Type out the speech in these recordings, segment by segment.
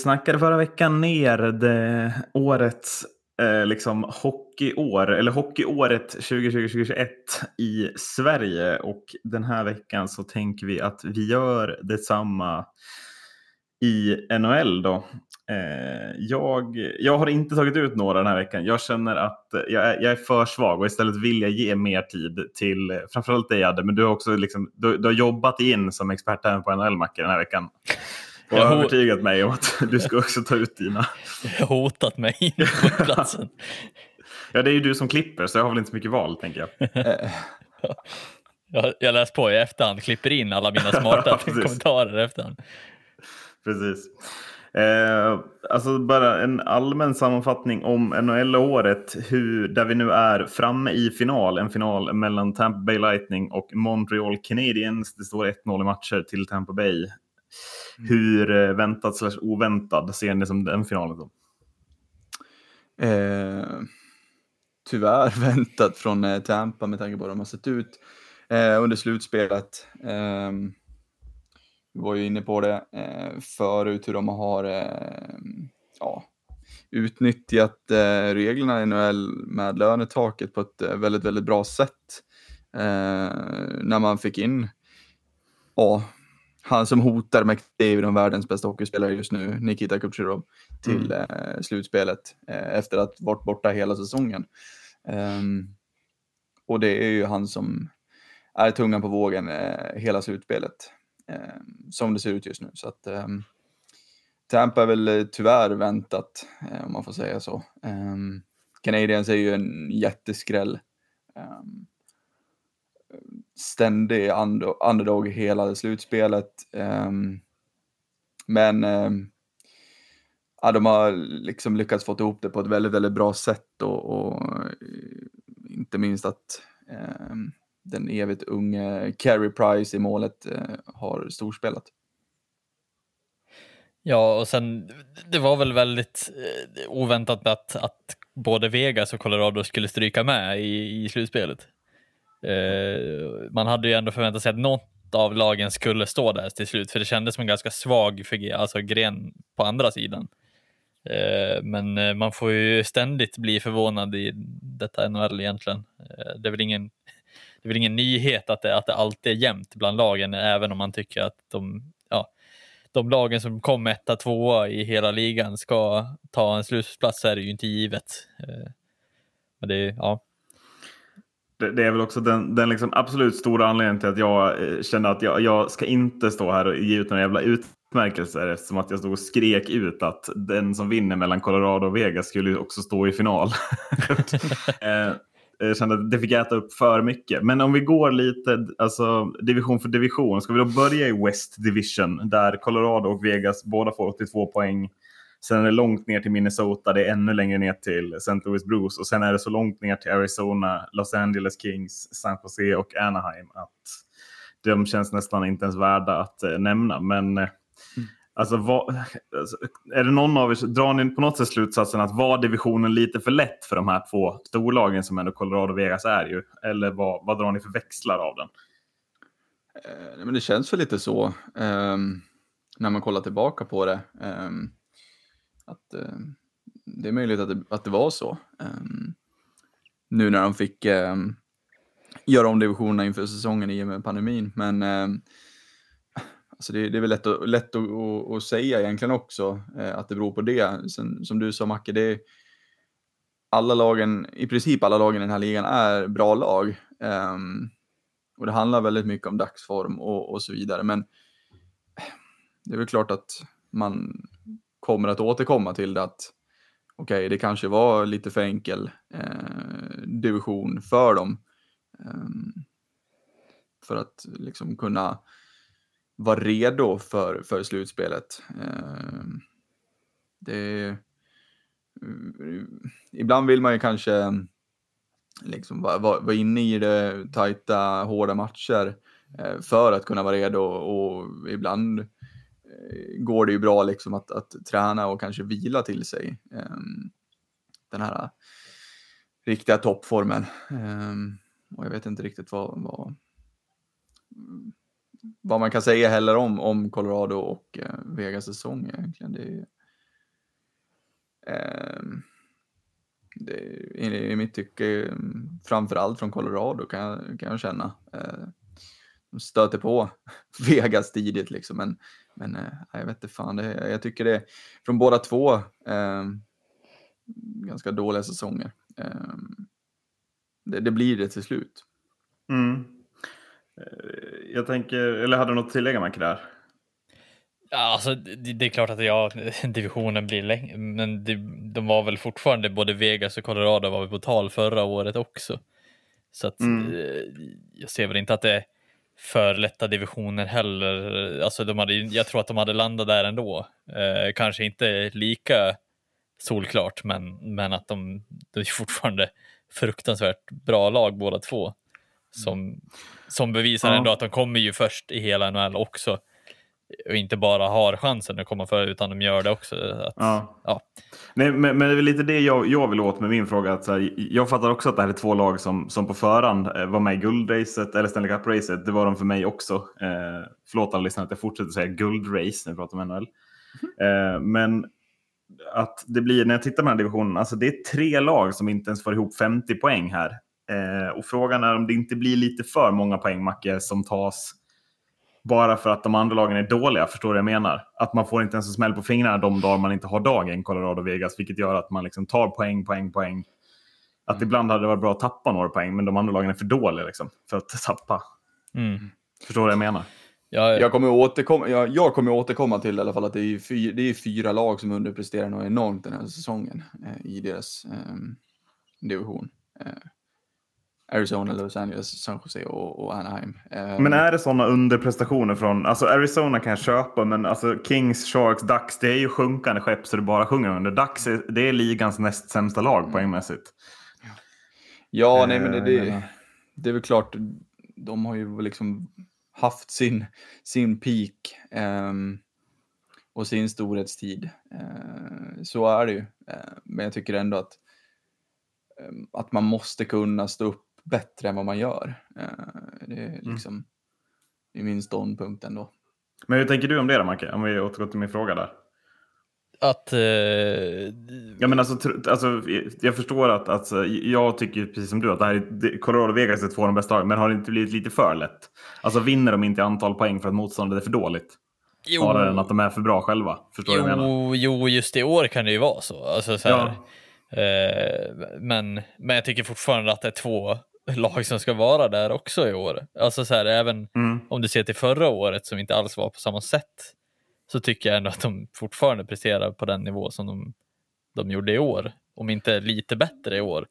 Vi snackade förra veckan ner det årets eh, liksom hockeyår, eller hockeyåret 2020-2021 i Sverige. Och den här veckan så tänker vi att vi gör detsamma i NHL då. Eh, jag, jag har inte tagit ut några den här veckan. Jag känner att jag är, jag är för svag och istället vill jag ge mer tid till framförallt dig Adde, men du har också liksom, du, du har jobbat in som expert även på NHL-mackor den här veckan. Och har övertygat mig om att du ska också ta ut dina. Jag har hotat mig in på platsen. ja, det är ju du som klipper så jag har väl inte så mycket val tänker jag. jag, jag läst på i efterhand, klipper in alla mina smarta kommentarer i efterhand. Precis. Eh, alltså bara en allmän sammanfattning om NHL-året, där vi nu är framme i final. En final mellan Tampa Bay Lightning och Montreal Canadiens. Det står 1-0 i matcher till Tampa Bay. Mm. Hur eh, väntat slash oväntad ser ni som den finalen? Då? Eh, tyvärr väntat från eh, Tampa med tanke på hur de har sett ut eh, under slutspelet. Eh, vi var ju inne på det eh, förut hur de har eh, ja, utnyttjat eh, reglerna i NHL med lönetaket på ett eh, väldigt, väldigt bra sätt. När man fick in ja, han som hotar McDavid om världens bästa hockeyspelare just nu, Nikita Kucherov, till mm. eh, slutspelet eh, efter att varit borta hela säsongen. Um, och det är ju han som är tungan på vågen eh, hela slutspelet, ehm, som det ser ut just nu. Så att ehm, Tampa är väl eh, tyvärr väntat, eh, om man får säga så. Um, Canadiens är ju en jätteskräll. Um, ständig underdog hela slutspelet. Ehm, men ehm, ja, de har liksom lyckats få ihop det på ett väldigt, väldigt bra sätt och, och eh, inte minst att ehm, den evigt unge Carey Price i målet eh, har storspelat. Ja, och sen det var väl väldigt eh, oväntat att, att både Vegas och Colorado skulle stryka med i, i slutspelet. Eh, man hade ju ändå förväntat sig att något av lagen skulle stå där till slut, för det kändes som en ganska svag alltså gren på andra sidan. Eh, men eh, man får ju ständigt bli förvånad i detta NHL egentligen. Eh, det är väl ingen, det är väl ingen nyhet att det, att det alltid är jämnt bland lagen, även om man tycker att de, ja, de lagen som kom etta, tvåa i hela ligan ska ta en slutplats så är det ju inte givet. Eh, men det är, ja, det, det, är väl också den, den liksom absolut stora anledningen till att jag eh, känner att jag, jag ska inte stå här och ge ut några jävla utmärkelser eftersom att jag stod och skrek ut att den som vinner mellan Colorado och Vegas skulle också stå i final. eh, jag kände att det fick äta upp för mycket. Men om vi går lite alltså, division för division. Ska vi då börja i West Division där Colorado och Vegas båda får 82 poäng. Sen är det långt ner till Minnesota, det är ännu längre ner till St. Louis Bruce och sen är det så långt ner till Arizona, Los Angeles Kings, San Jose och Anaheim att de känns nästan inte ens värda att eh, nämna. Men eh, mm. alltså, vad, alltså, är det någon av er, drar ni på något sätt slutsatsen att var divisionen lite för lätt för de här två storlagen som ändå Colorado och Vegas är ju? Eller vad, vad drar ni för växlar av den? Eh, men det känns väl lite så um, när man kollar tillbaka på det. Um, att eh, det är möjligt att det, att det var så. Um, nu när de fick um, göra om divisionerna inför säsongen i och med pandemin. Men um, alltså det, det, är väl lätt, att, lätt att, att, att säga egentligen också eh, att det beror på det. Sen, som du sa Macke, det är, alla lagen, i princip alla lagen i den här ligan är bra lag. och det handlar väldigt mycket om dagsform och, och så vidare. Men det är väl klart att man kommer att återkomma till det att okej, okay, det kanske var lite för enkel eh, division för dem. Eh, för att liksom kunna vara redo för, för slutspelet. Ehm, eh, det, ibland vill man ju kanske liksom vara, vara inne i det tajta, hårda matcher eh, för att kunna vara redo och ibland Eh, Eh, går det ju bra liksom att, att träna och kanske vila till sig ehm, den här eh, riktiga toppformen. Ehm, och jag vet inte riktigt vad, vad, vad man kan säga heller om, om Colorado och eh, Vegas säsong egentligen. Det är, ehm, det, i, I mitt tycke, framförallt från Colorado kan jag, kan jag känna. Eh, de stöter på Vegas tidigt liksom, men, men eh, jag vet inte fan, det, jag tycker det från båda två eh, ganska dåliga säsonger. Eh, det, det, blir det till slut. Mm. Eh, jag tänker, eller hade du något att tillägga Macke där? Ja, alltså, det, det, är klart att ja, divisionen blir längre, men det, de var väl fortfarande, både Vegas och Colorado var väl på tal förra året också. Så att mm. Eh, jag ser väl inte att det är för lätta divisioner heller. Alltså de hade, jag tror att de hade landat där ändå. Eh, kanske inte lika solklart, men, men att de, de är fortfarande fruktansvärt bra lag båda två. Som, som bevisar ja. ändå att de kommer ju först i hela NHL också och inte bara har chansen att komma före utan de gör det också. Att, ja. ja. Nej, men, men det är lite det jag, jag vill åt med min fråga. Att, så här, jag fattar också att det här är två lag som, som på förhand eh, var med i guldracet eller Stanley Cup-racet. Det var de för mig också. Eh, förlåt alla lyssnare att jag fortsätter säga guldrace när vi pratar om NHL. Mm. Eh, men att det blir, när jag tittar på den här divisionen, alltså det är tre lag som inte ens får ihop 50 poäng här. Eh, och frågan är om det inte blir lite för många poäng, Macke, som tas bara för att de andra lagen är dåliga. Förstår du vad jag menar? Att man får inte ens en smäll på fingrarna de dagar man inte har dagen Colorado Vegas, vilket gör att man liksom tar poäng, poäng, poäng. Att mm. ibland hade det varit bra att tappa några poäng, men de andra lagen är för dåliga liksom, för att tappa. Mm. Förstår du vad jag menar? Ja, jag, kommer återkomma, jag, jag kommer återkomma till i alla fall att det är, fyra, det är fyra lag som underpresterar något enormt den här säsongen eh, i deras eh, division. Eh, Arizona, Los Angeles, San Jose och, och Anaheim. Um, men är det sådana underprestationer från, alltså Arizona kan jag köpa, men alltså Kings, Sharks, Ducks, det är ju sjunkande skepp så det bara sjunger under. Ducks, är, det är ligans näst sämsta lag mm. poängmässigt. Ja, uh, nej men det, det, det, är väl klart, de har ju liksom haft sin, sin peak um, och sin storhetstid. Uh, så är det ju. Uh, men jag tycker ändå att, um, att man måste kunna stå upp bättre än vad man gör. Eh, det är mm. liksom mm. i min ståndpunkt ändå. Men hur tänker du om det då, Macke? Om vi återgår till min fråga där. Att... Eh... Ja, men alltså, alltså, jag förstår att alltså, jag tycker precis som du att det här är, Colorado Vegas är två av de bästa lagen, men har det inte blivit lite för lätt? Alltså vinner de inte i antal poäng för att motståndet är för dåligt? Jo. Snarare än att de är för bra själva. Förstår jo, du vad jag menar? Jo, just i år kan det ju vara så. Alltså, så här, ja. eh, men, men jag tycker fortfarande att det är två lag som ska vara där också i år. Alltså så här, även mm. om du ser till förra året som inte alls var på samma sätt så tycker jag ändå att de fortfarande presterar på den nivå som de, de gjorde i år. Om inte lite bättre i år.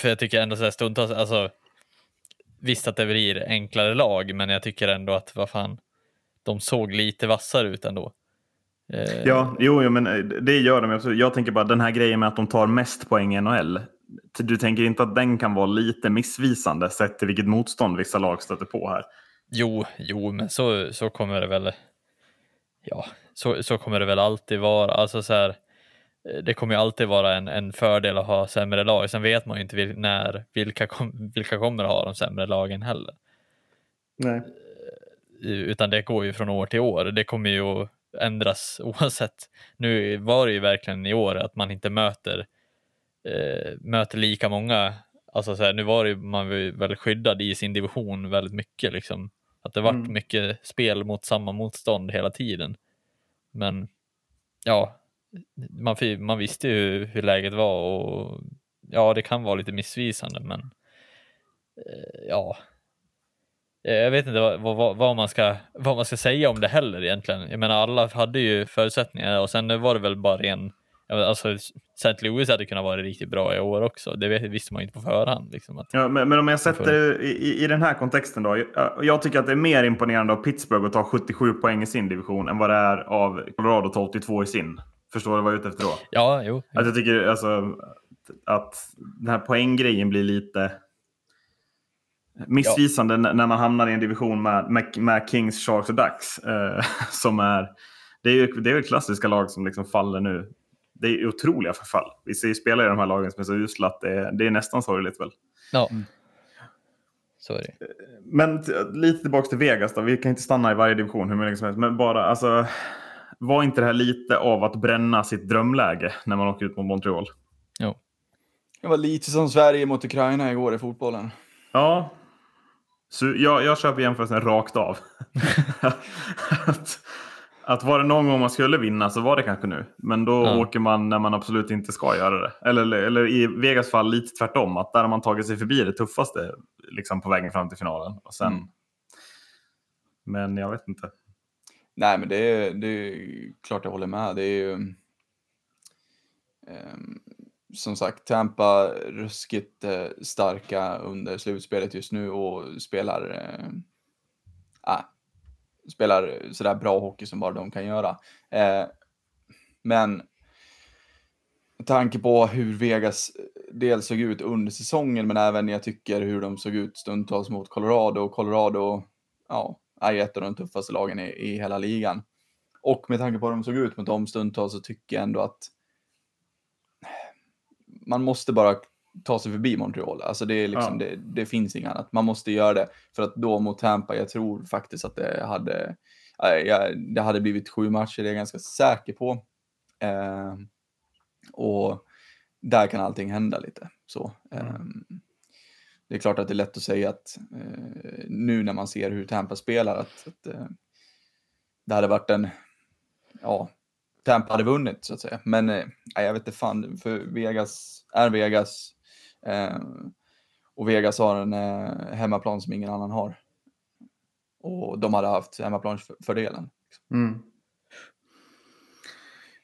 För jag tycker ändå så här stundtals, alltså visst att det blir enklare lag, men jag tycker ändå att vad fan, de såg lite vassare ut ändå. Eh, ja, jo, jo, men eh, det gör de. Jag tänker bara den här grejen med att de tar mest poäng i NHL du tänker inte att den kan vara lite missvisande sett till vilket motstånd vissa lag stöter på här? Jo, jo, men så, så kommer det väl. Ja, så, så kommer det väl alltid vara. Alltså så här, det kommer ju alltid vara en, en fördel att ha sämre lag. Sen vet man ju inte vil, när, vilka, kom, vilka kommer att ha de sämre lagen heller. Nej. Eh, utan det går ju från år till år. Det kommer ju att ändras oavsett. Nu var det ju verkligen i år att man inte möter eh, möter lika många. Alltså så här, nu var det, man väl skyddad i sin division väldigt mycket. Liksom. Att det vart mm. mycket spel mot samma motstånd hela tiden. Men ja, man, man visste ju hur läget var och ja, det kan vara lite missvisande, men eh, ja, jag vet inte vad, vad, vad, man ska, vad man ska säga om det heller egentligen. Jag menar, alla hade ju förutsättningar och sen var det väl bara en Alltså, St. Louis hade kunnat vara riktigt bra i år också. Det visste man ju inte på förhand. Liksom, ja, men, men, om jag sätter det i, i den här kontexten då. Jag, jag, tycker att det är mer imponerande av Pittsburgh att ta 77 poäng i sin division än vad det är av Colorado att ta 82 i sin. Förstår du vad jag är ute efter då? Ja, jo. Att jag tycker alltså, att den här poänggrejen blir lite missvisande ja. när man hamnar i en division med, med, med Kings, Sharks och Ducks. Eh, som är, det är ju det är klassiska lag som liksom faller nu det är otroliga förfall. Vi ser ju spelare i de här lagen som är så usla att det är, det är nästan sorgligt väl. Ja, mm. så är det. Men lite tillbaka till Vegas då. Vi kan inte stanna i varje division hur mycket som helst. Men bara alltså. var inte det här lite av att bränna sitt drömläge när man åker ut mot Montreal? Jo. Det var lite som Sverige mot Ukraina igår i fotbollen. Ja. Så jag, jag köper jämförelsen rakt av. att, att var det någon gång man skulle vinna så var det kanske nu. Men då Ja. åker man när man absolut inte ska göra det. Eller, eller i Vegas fall lite tvärtom. Att där har man tagit sig förbi det tuffaste liksom på vägen fram till finalen. Och sen... Mm. Men jag vet inte. Nej, men det är, det är klart jag håller med. Det är ju... ehm, som sagt, Tampa ruskigt eh, starka under slutspelet just nu och spelar, ah, spelar sådär bra hockey som bara de kan göra. Eh, men med tanke på hur Vegas eh, dels såg ut under säsongen, men även jag tycker hur de såg ut stundtals mot Colorado. Och Colorado ja, är ju ett av de tuffaste lagen i, i hela ligan. Och med tanke på hur de såg ut mot dem stundtals så tycker jag ändå att man måste bara ta sig förbi Montreal. Alltså det, är liksom, Ja. det, det finns inget annat. Man måste göra det. För att då mot Tampa, jag tror faktiskt att det hade, det hade blivit sju matcher, det är jag ganska säker på. Eh, och där kan allting hända lite. Så, eh, Det är klart att det är lätt att säga att eh, nu när man ser hur Tampa spelar att, att eh, det hade varit en, ja, Tampa hade vunnit så att säga. Men eh, jag vet inte fan, för Vegas är Vegas. Eh, och Vegas har en eh, hemmaplan som ingen annan har. Och de hade haft hemmaplansfördelen. Mm.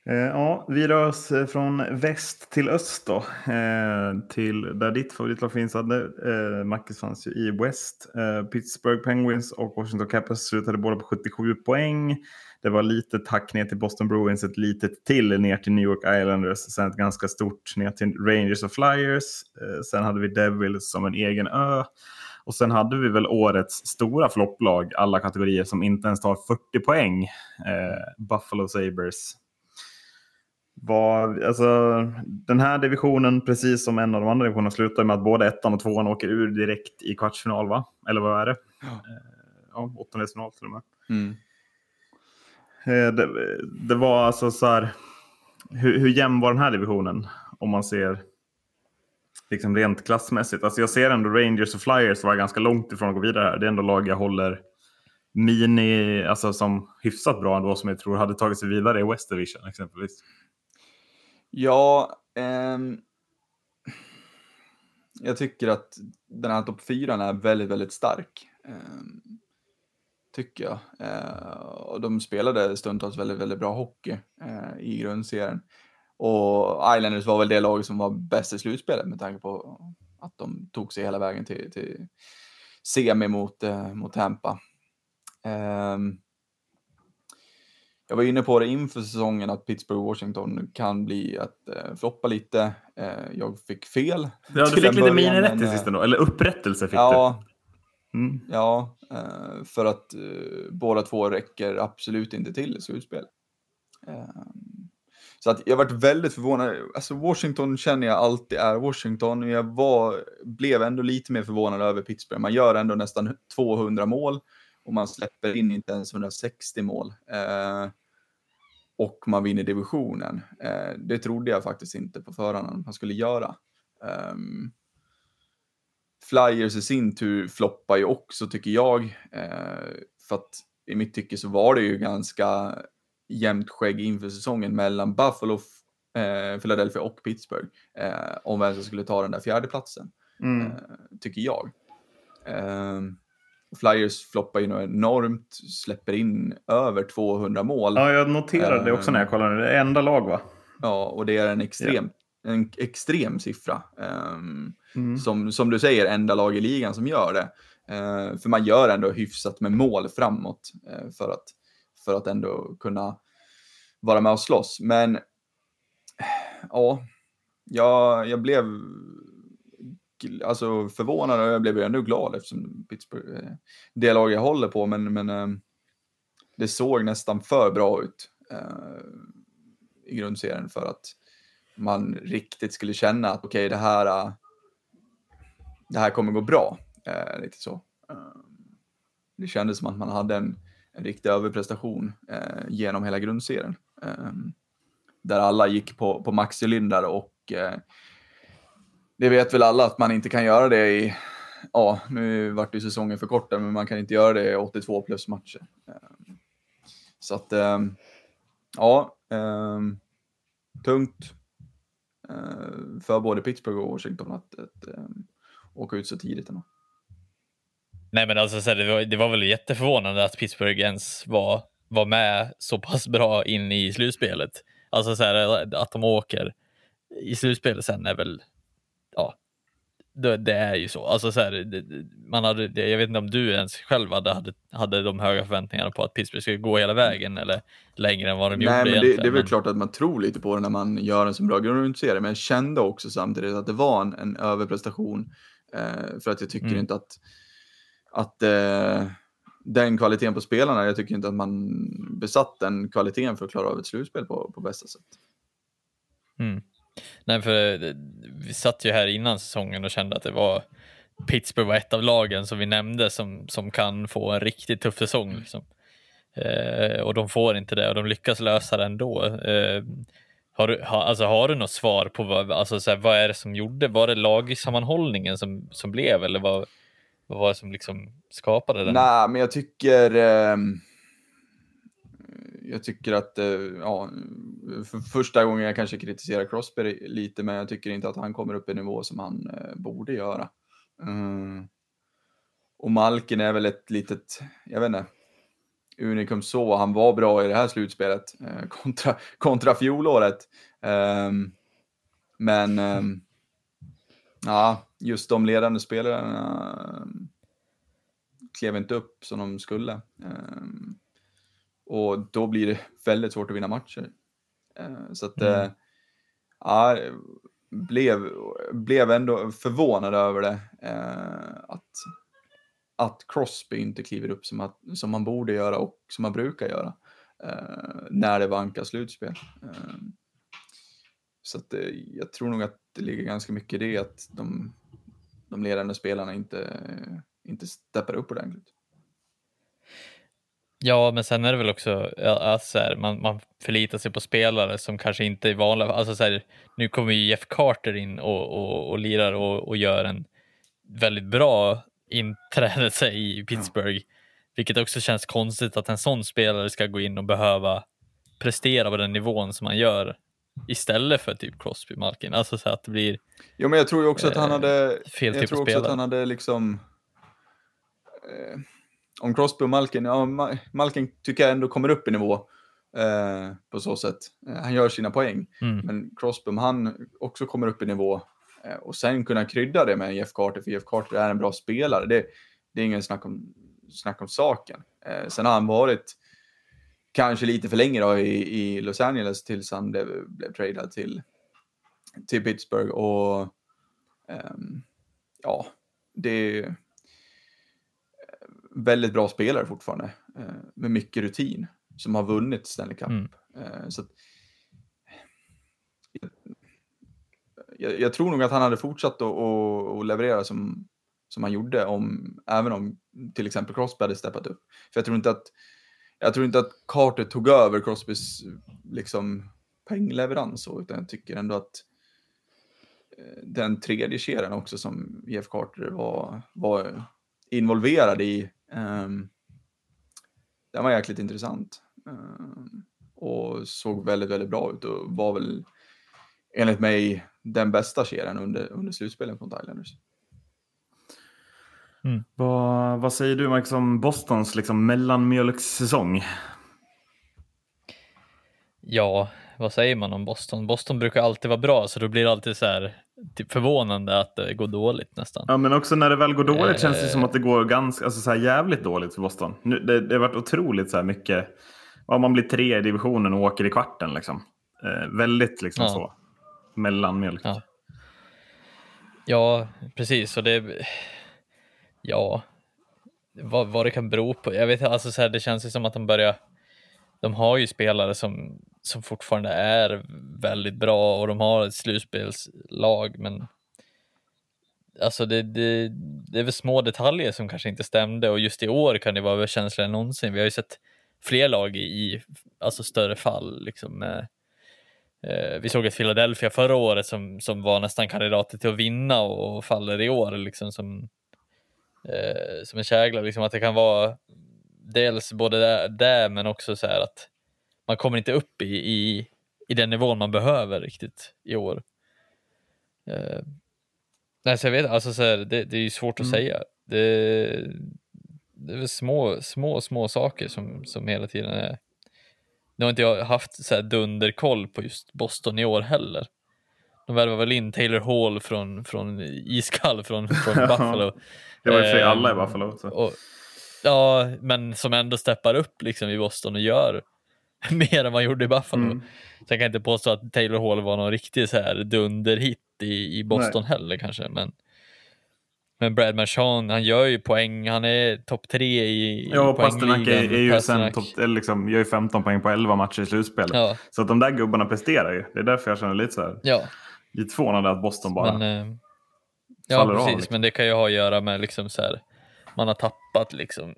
Eh, ja, vi rör oss eh, från väst till öst då. Eh, till där ditt favoritlag finns. Hade, eh, fanns ju i West. Eh, Pittsburgh Penguins och Washington Capitals slutade båda på 77 poäng. Det var lite tack ner till Boston Bruins, ett litet till ner till New York Islanders, sen ett ganska stort ner till Rangers och Flyers. Eh, sen hade vi Devils som en egen ö. Och sen hade vi väl årets stora flopplag, alla kategorier som inte ens tar 40 poäng. Eh, Buffalo Sabres. Var, alltså, den här divisionen, precis som en av de andra divisionerna, slutar med att både ettan och tvåan åker ur direkt i kvartsfinal, va? Eller vad är det? Ja. Eh, ja, åttondelsfinal till och med. Mm. Eh, det, det var alltså så här, hur, hur jämn var den här divisionen? Om man ser liksom rent klassmässigt. Alltså jag ser ändå Rangers och Flyers vara ganska långt ifrån att gå vidare här. Det är ändå lag jag håller mini, alltså som hyfsat bra ändå, som jag tror hade tagit sig vidare i West Division exempelvis. Ja, ehm, jag tycker att den här topp fyran är väldigt, väldigt stark. ehm, tycker jag. Eh, och de spelade stundtals väldigt, väldigt bra hockey eh, i grundserien. Och Islanders var väl det lag som var bäst i slutspelet med tanke på att de tog sig hela vägen till, till semi mot, eh, mot Tampa. Ehm, jag var inne på det inför säsongen att Pittsburgh-Washington kan bli att eh, floppa lite. Eh, jag fick fel. Ja, du fick lite minirätt men, till eh, sist ändå, eller upprättelse fick Ja, du. Mm. ja eh, för att eh, båda två räcker absolut inte till i slutspel. Eh, så att jag varit väldigt förvånad. Alltså Washington känner jag alltid är Washington. Jag var, blev ändå lite mer förvånad över Pittsburgh. Man gör ändå nästan 200 mål och man släpper in inte ens 160 mål. Eh, och man vinner divisionen. Eh, det trodde jag faktiskt inte på förhand att man skulle göra. Ehm, Flyers i sin tur floppar ju också tycker jag. Eh, för att i mitt tycke så var det ju ganska jämnt skägg inför säsongen mellan Buffalo, eh, Philadelphia och Pittsburgh. Eh, om vem som skulle ta den där fjärde platsen Mm. tycker jag. Flyers floppar ju enormt, släpper in över 200 mål. Ja, jag noterade det också när jag kollade. Det är enda lag va? Ja, och det är en extrem, en extrem siffra. Ehm, Mm. som, som du säger, enda lag i ligan som gör det. Eh, för man gör ändå hyfsat med mål framåt eh, för, att, för att ändå kunna vara med och slåss. Men ja, jag, jag blev alltså förvånad och jag blev ändå glad eftersom Pittsburgh är det lag jag håller på. Men, men eh, det såg nästan för bra ut i grundserien för att man riktigt skulle känna att okej, det här äh, det här kommer gå bra. Eh, lite så. Eh, det kändes som att man hade en, en riktig överprestation eh, genom hela grundserien. Eh, där alla gick på, på maxcylindrar och eh, det vet väl alla att man inte kan göra det i, ja, nu vart ju säsongen för kort men man kan inte göra det i 82 plus matcher. Ehm, så att, ehm, ja, ehm, tungt Eh, för både Pittsburgh och Washington att, att ehm, åka ut så tidigt ändå. Nej, men alltså, det, var, det var väl jätteförvånande att Pittsburgh ens var, var med så pass bra in i slutspelet. Alltså så här, att de åker i slutspelet sen är väl, ja, det, det är ju så. Alltså så här, det, man hade, jag vet inte om du ens själv hade, hade, hade de höga förväntningarna på att Pittsburgh skulle gå hela vägen eller längre än vad de Nej, gjorde. Men det, det är väl men... klart att man tror lite på det när man gör en så bra grundserie, men jag kände också samtidigt att det var en, en överprestation eh, för att jag tycker mm. inte att, att eh, den kvaliteten på spelarna, jag tycker inte att man besatt den kvaliteten för att klara av ett slutspel på, på bästa sätt. Mm. Nej, för vi satt ju här innan säsongen och kände att det var Pittsburgh var ett av lagen som vi nämnde som, som kan få en riktigt tuff säsong. Mm. Liksom. Eh, och de får inte det och de lyckas lösa det ändå. Eh, har, du, ha, alltså, har du något svar på vad, alltså, så här, vad är det som gjorde? Var det lagsammanhållningen som, som blev eller vad, vad var det som liksom skapade den? Nej, men jag tycker eh, jag tycker att, eh, ja, för första gången jag kanske kritiserar Crosby lite, men jag tycker inte att han kommer upp i nivå som han eh, borde göra. Mm. Och Malkin är väl ett litet, jag vet inte, unikum så. Han var bra i det här slutspelet kontra, kontra fjolåret. Um, men um, ja, just de ledande spelarna um, klev inte upp som de skulle. Um, och då blir det väldigt svårt att vinna matcher. Uh, så att, mm. uh, ja, blev, blev ändå förvånad över det. Uh, att, att Crosby inte kliver upp som, att, som man borde göra och som man brukar göra. när det vankas slutspel. Så att, jag tror nog att det ligger ganska mycket i det att de, de ledande spelarna inte, inte steppar upp ordentligt. Ja, men sen är det väl också att så här, man, man förlitar sig på spelare som kanske inte är vanliga. Alltså så här, nu kommer ju Jeff Carter in och, och, och lirar och, och gör en väldigt bra inträdelse i Pittsburgh. Ja. Vilket också känns konstigt att en sån spelare ska gå in och behöva prestera på den nivån som han gör istället för typ Crosby Malkin. Alltså så att det blir. Jo, men jag tror ju också att han eh, hade. Fel jag typ tror också spelare. att han hade liksom. Eh, om Crosby och Malkin, ja, Malkin tycker jag ändå kommer upp i nivå eh, på så sätt. Eh, han gör sina poäng. Mm. Men Crosby, om han också kommer upp i nivå eh, och sen kunna krydda det med Jeff Carter, för Jeff Carter är en bra spelare. Det, det är ingen snack om, snack om saken. Eh, sen har han varit kanske lite för länge då i, i Los Angeles tills han blev, blev tradad till, till Pittsburgh. Och ehm, ja, det väldigt bra spelare fortfarande eh, med mycket rutin som har vunnit Stanley Cup. Mm. Eh, så att, jag, jag, tror nog att han hade fortsatt att leverera som, som han gjorde om, även om till exempel Crosby hade steppat upp. För jag tror inte att, jag tror inte att Carter tog över Crosbys liksom poängleverans så, utan jag tycker ändå att eh, den tredje kedjan också som Jeff Carter var, var involverad i Um, den var jäkligt intressant. Um, och såg väldigt, väldigt bra ut och var väl enligt mig den bästa serien under, under slutspelen från Thailanders. Mm. Vad, vad säger du Max om Bostons liksom mellanmjölkssäsong? Ja, vad säger man om Boston? Boston brukar alltid vara bra, så då blir det alltid så här typ förvånande att det går dåligt nästan. Ja, men också när det väl går dåligt eh, känns det som att det går ganska, alltså så här jävligt dåligt för Boston. Nu, det, det har varit otroligt så här mycket, ja, man blir tre i divisionen och åker i kvarten liksom. Eh, väldigt liksom ja. så, mellanmjölk. Ja. ja, precis. Och det, ja, vad, vad det kan bero på. Jag vet alltså så här, det känns ju som att de börjar de har ju spelare som, som fortfarande är väldigt bra och de har ett slutspelslag, men alltså det, det, det är väl små detaljer som kanske inte stämde och just i år kan det vara överkänsligare än någonsin. Vi har ju sett fler lag i alltså större fall. Liksom, eh, vi såg ett Philadelphia förra året som, som var nästan kandidater till att vinna och, och faller i år liksom som, eh, som en kägla. Liksom, att det kan vara dels både där, där men också så här att man kommer inte upp i, i, i den nivån man behöver riktigt i år. Eh, nej, så jag vet alltså så här, det, det är ju svårt att mm. säga. Det, det är väl små, små, små saker som, som hela tiden är. Nu har inte jag haft så här dunderkoll på just Boston i år heller. De värvade väl in Taylor Hall från, från iskall från, från Buffalo. det var i och för sig alla i ehm, Buffalo. Så. Och, ja, men som ändå steppar upp liksom i Boston och gör mer än man gjorde i Buffalo. Mm. Så jag kan inte påstå att Taylor Hall var någon riktig så här dunderhit i, i Boston Nej. heller kanske. Men, men Brad Marchand, han gör ju poäng. Han är topp tre i, ja, och Pasternak är, är ju sen top, liksom, gör ju 15 poäng på 11 matcher i slutspelet. Ja. Så att de där gubbarna presterar ju. Det är därför jag känner lite så här. Ja. Lite förvånad att Boston bara men, eh, Ja, precis. Av, liksom. Men det kan ju ha att göra med liksom så här. Man har tappat liksom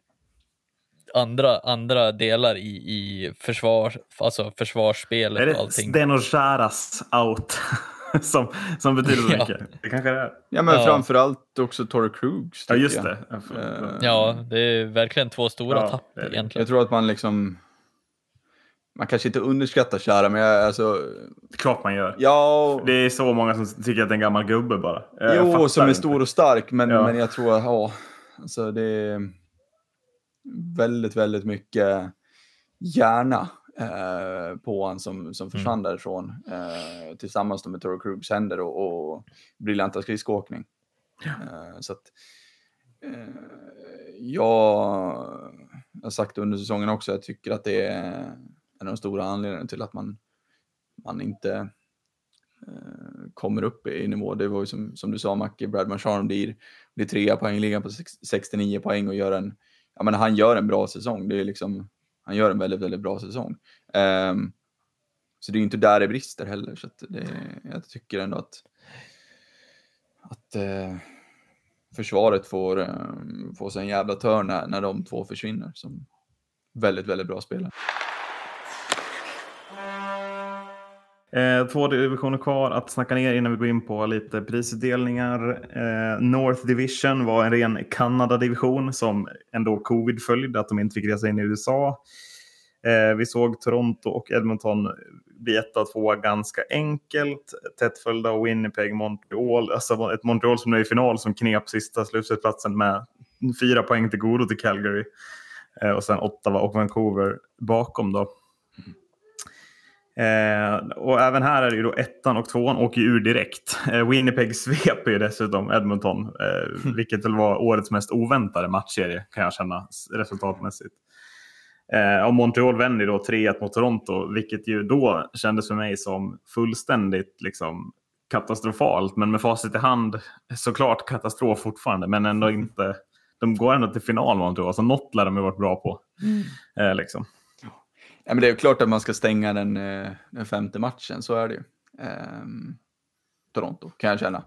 andra, andra delar i, i försvar, alltså försvarsspelet är det och allting. Steno Charas out som, som betyder så mycket? Det kanske det är. Ja, men ja. framförallt också Torre Krugs. Ja, just det. Uh, ja, det är verkligen två stora ja, tapp egentligen. Jag tror att man liksom man kanske inte underskattar Chara, men jag, alltså... Klart man gör. Ja. Det är så många som tycker att det är en gammal gubbe bara. Jag jo, som är inte. stor och stark, men, ja. men jag tror att, ja, alltså det är väldigt, väldigt mycket hjärna eh, på honom som, som försvann mm. därifrån. Eh, tillsammans med Toro Krugs händer och, och briljanta skridskoåkning. Ja. Eh, så att, eh, jag har sagt under säsongen också, jag tycker att det är en av de stora anledningarna till att man, man inte Eh, kommer upp i nivå. Det var ju som, som du sa Macke, Brad Marchand blir, blir trea poängligan på 69 poäng och gör en ja, men han gör en bra säsong. Det är liksom, han gör en väldigt, väldigt bra säsong. Um, så det är inte där det brister heller. Så det, jag tycker ändå att, att uh, försvaret får, um, får sig en jävla törn när, när de två försvinner. Som väldigt, väldigt bra spelare. Eh, två divisioner kvar att snacka ner innan vi går in på lite prisutdelningar. Eh, North Division var en ren Kanada-division som ändå covid följde, att de inte fick resa in i USA. Eh, vi såg Toronto och Edmonton bli etta och tvåa ganska enkelt. Tätt följda av Winnipeg, Montreal. Alltså ett Montreal som nu är i final som knep sista slutspelsplatsen med fyra poäng till godo till Calgary. Eh, och sen Ottawa och Vancouver bakom då. Eh, och även här är det ju då ettan och tvåan åker ur direkt. Eh, Winnipeg sveper ju dessutom Edmonton, eh, vilket väl var årets mest oväntade matchserie kan jag känna resultatmässigt. Eh, och Montreal vänder då 3-1 mot Toronto, vilket ju då kändes för mig som fullständigt liksom, katastrofalt. Men med facit i hand, såklart katastrof fortfarande, men ändå inte. De går ändå till final Montreal, så något lär de ju varit bra på. Mm. Eh, liksom. Ja, men det är klart att man ska stänga den, eh, den femte matchen, så är det ju. Ehm, Toronto, kan jag känna.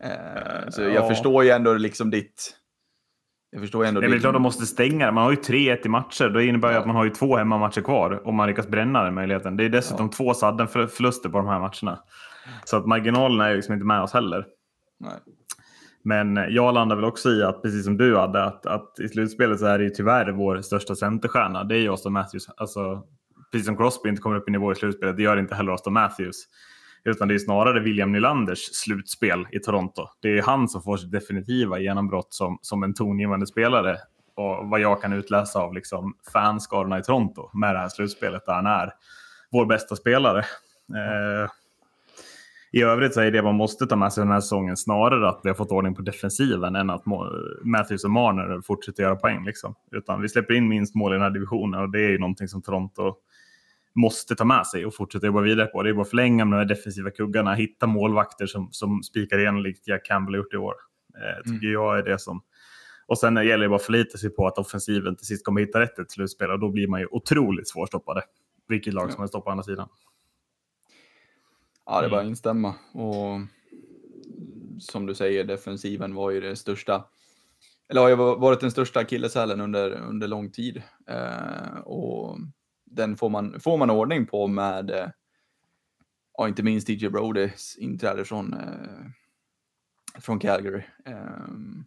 Ehm, så jag ja. förstår ju ändå liksom ditt... Jag förstår ju ändå... Det är klart de måste stänga Man har ju 3-1 i matcher. Det innebär ju ja. att man har ju två hemmamatcher kvar om man lyckas bränna den möjligheten. Det är dessutom ja. två sadden förluster på de här matcherna. Så att marginalerna är ju liksom inte med oss heller. Nej. Men jag landar väl också i att, precis som du hade, att, att i slutspelet så är det ju tyvärr vår största centerstjärna. Det är ju Austin Matthews. Alltså, precis som Crosby inte kommer upp i nivå i slutspelet, det gör inte heller Austin Matthews. Utan det är snarare William Nylanders slutspel i Toronto. Det är han som får sitt definitiva genombrott som, som en tongivande spelare. Och vad jag kan utläsa av liksom fanskarorna i Toronto med det här slutspelet där han är vår bästa spelare. Eh, i övrigt så är det man måste ta med sig den här säsongen snarare att vi har fått ordning på defensiven än att Matthews och Marner fortsätter göra poäng. Liksom. Utan vi släpper in minst mål i den här divisionen och det är ju någonting som Toronto måste ta med sig och fortsätta jobba vidare på. Det är bara att förlänga med de här defensiva kuggarna, hitta målvakter som, som spikar igen likt Jack Campbell gjort i år. Eh, tycker mm. jag är det som... Och sen gäller det bara att förlita sig på att offensiven till sist kommer hitta rätt ett slutspel och då blir man ju otroligt svårstoppade. Vilket lag som helst på andra sidan. Ja, det är bara att mm. instämma. Och som du säger, defensiven var ju det största, eller har ju varit den största akilleshälen under, under lång tid. Eh, och den får man, får man ordning på med, eh, ja, inte minst DJ Brodys inträde från, eh, från Calgary. Um,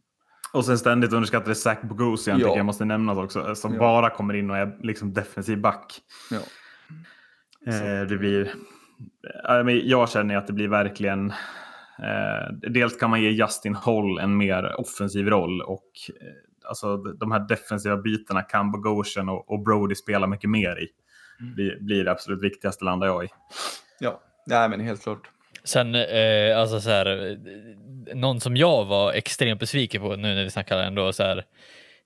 och sen ständigt underskattade Zach Bogosian ja. tycker jag måste nämnas också. Som ja. bara kommer in och är liksom defensiv back. Ja. Eh, det blir... Jag känner att det blir verkligen... Eh, dels kan man ge Justin Holl en mer offensiv roll och eh, alltså, de här defensiva bitarna kan Bogosian och, och Brody spela mycket mer i. Mm. Blir, blir det absolut viktigaste landar jag i. Ja, Nej, men helt klart. Sen, eh, alltså så här, någon som jag var extremt besviken på nu när vi snackar ändå så här.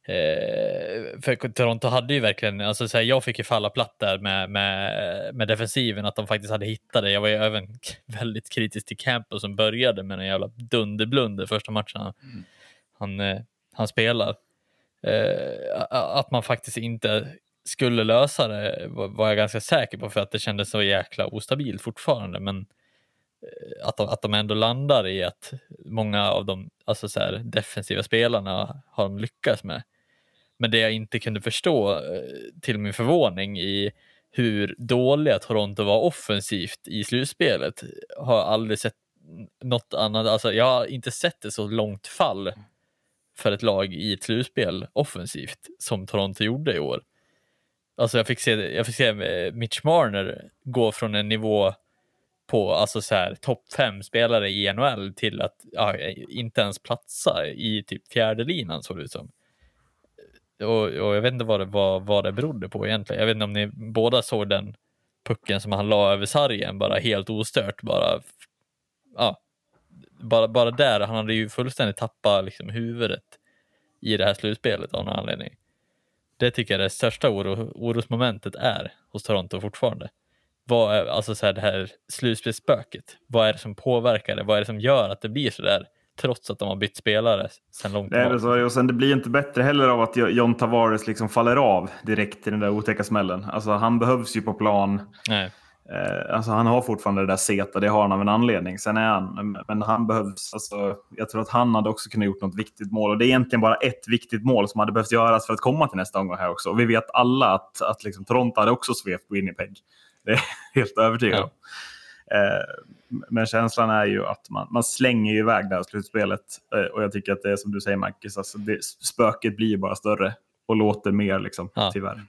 Eh, för Toronto hade ju verkligen, alltså så här, jag fick ju falla platt där med, med, med defensiven, att de faktiskt hade hittat det. Jag var ju även väldigt kritisk till Campbell som började med en jävla dunderblunder första matchen han, mm. han, eh, han spelar. Eh, att man faktiskt inte skulle lösa det var jag ganska säker på för att det kändes så jäkla ostabilt fortfarande. Men Eh, att de, att de ändå landar i att många av de alltså så här, defensiva spelarna har de lyckats med. Men det jag inte kunde förstå, eh, till min förvåning, i hur dåliga Toronto var offensivt i slutspelet har jag aldrig sett något annat. Alltså, jag har inte sett ett så långt fall för ett lag i ett slutspel offensivt som Toronto gjorde i år. Alltså jag fick se, jag fick se eh, Mitch Marner gå från en nivå på alltså så här topp fem spelare i NHL till att ja, inte ens platsa i typ fjärde linan såg det ut som. Och, och, jag vet inte vad det, vad, vad det berodde på egentligen. Jag vet inte om ni båda såg den pucken som han la över sargen bara helt ostört bara. Ja, bara, bara där, han hade ju fullständigt tappat liksom huvudet i det här slutspelet av någon anledning. Det tycker jag det största oro, orosmomentet är hos Toronto fortfarande vad är, alltså så här, det här slutspelsspöket, vad är det som påverkar det? Vad är det som gör att det blir så där? Trots att de har bytt spelare sen långt tillbaka. Det så, och sen det blir inte bättre heller av att John Tavares liksom faller av direkt i den där otäcka smällen. Alltså han behövs ju på plan. Nej. Eh, alltså han har fortfarande det där seta, det har han av en anledning. Sen är han, men han behövs, alltså, jag tror att han hade också kunnat gjort något viktigt mål. Och det är egentligen bara ett viktigt mål som hade behövt göras för att komma till nästa omgång här också. Och vi vet alla att, att liksom, Toronto hade också svept Winnipeg. Det är helt övertygad om. Eh, men känslan är ju att man, man slänger iväg det här slutspelet. Eh, och jag tycker att det är som du säger Marcus, alltså det, spöket blir bara större och låter mer liksom, ja. tyvärr.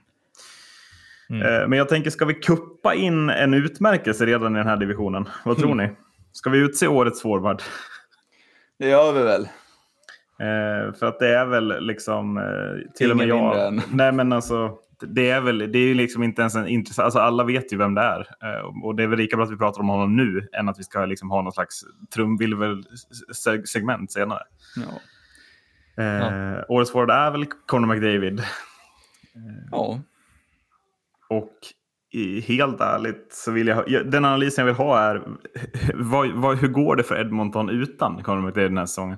Mm. Eh, men jag tänker, ska vi kuppa in en utmärkelse redan i den här divisionen? Vad tror mm. ni? Ska vi utse årets forward? Det gör vi väl. Eh, för att det är väl liksom... Eh, till Ingen och med jag... Än. Nej men alltså det är väl, det är liksom inte ens en intressant, alltså alla vet ju vem det är. Eh, och det är väl lika bra att vi pratar om honom nu än att vi ska liksom ha någon slags trumvirvel-segment senare. Ja. Eh, ja. Årets forward är väl Conor McDavid. Ja. Och helt ärligt så vill jag, den analysen jag vill ha är vad, vad, hur går det för Edmonton utan Conor McDavid den här säsongen?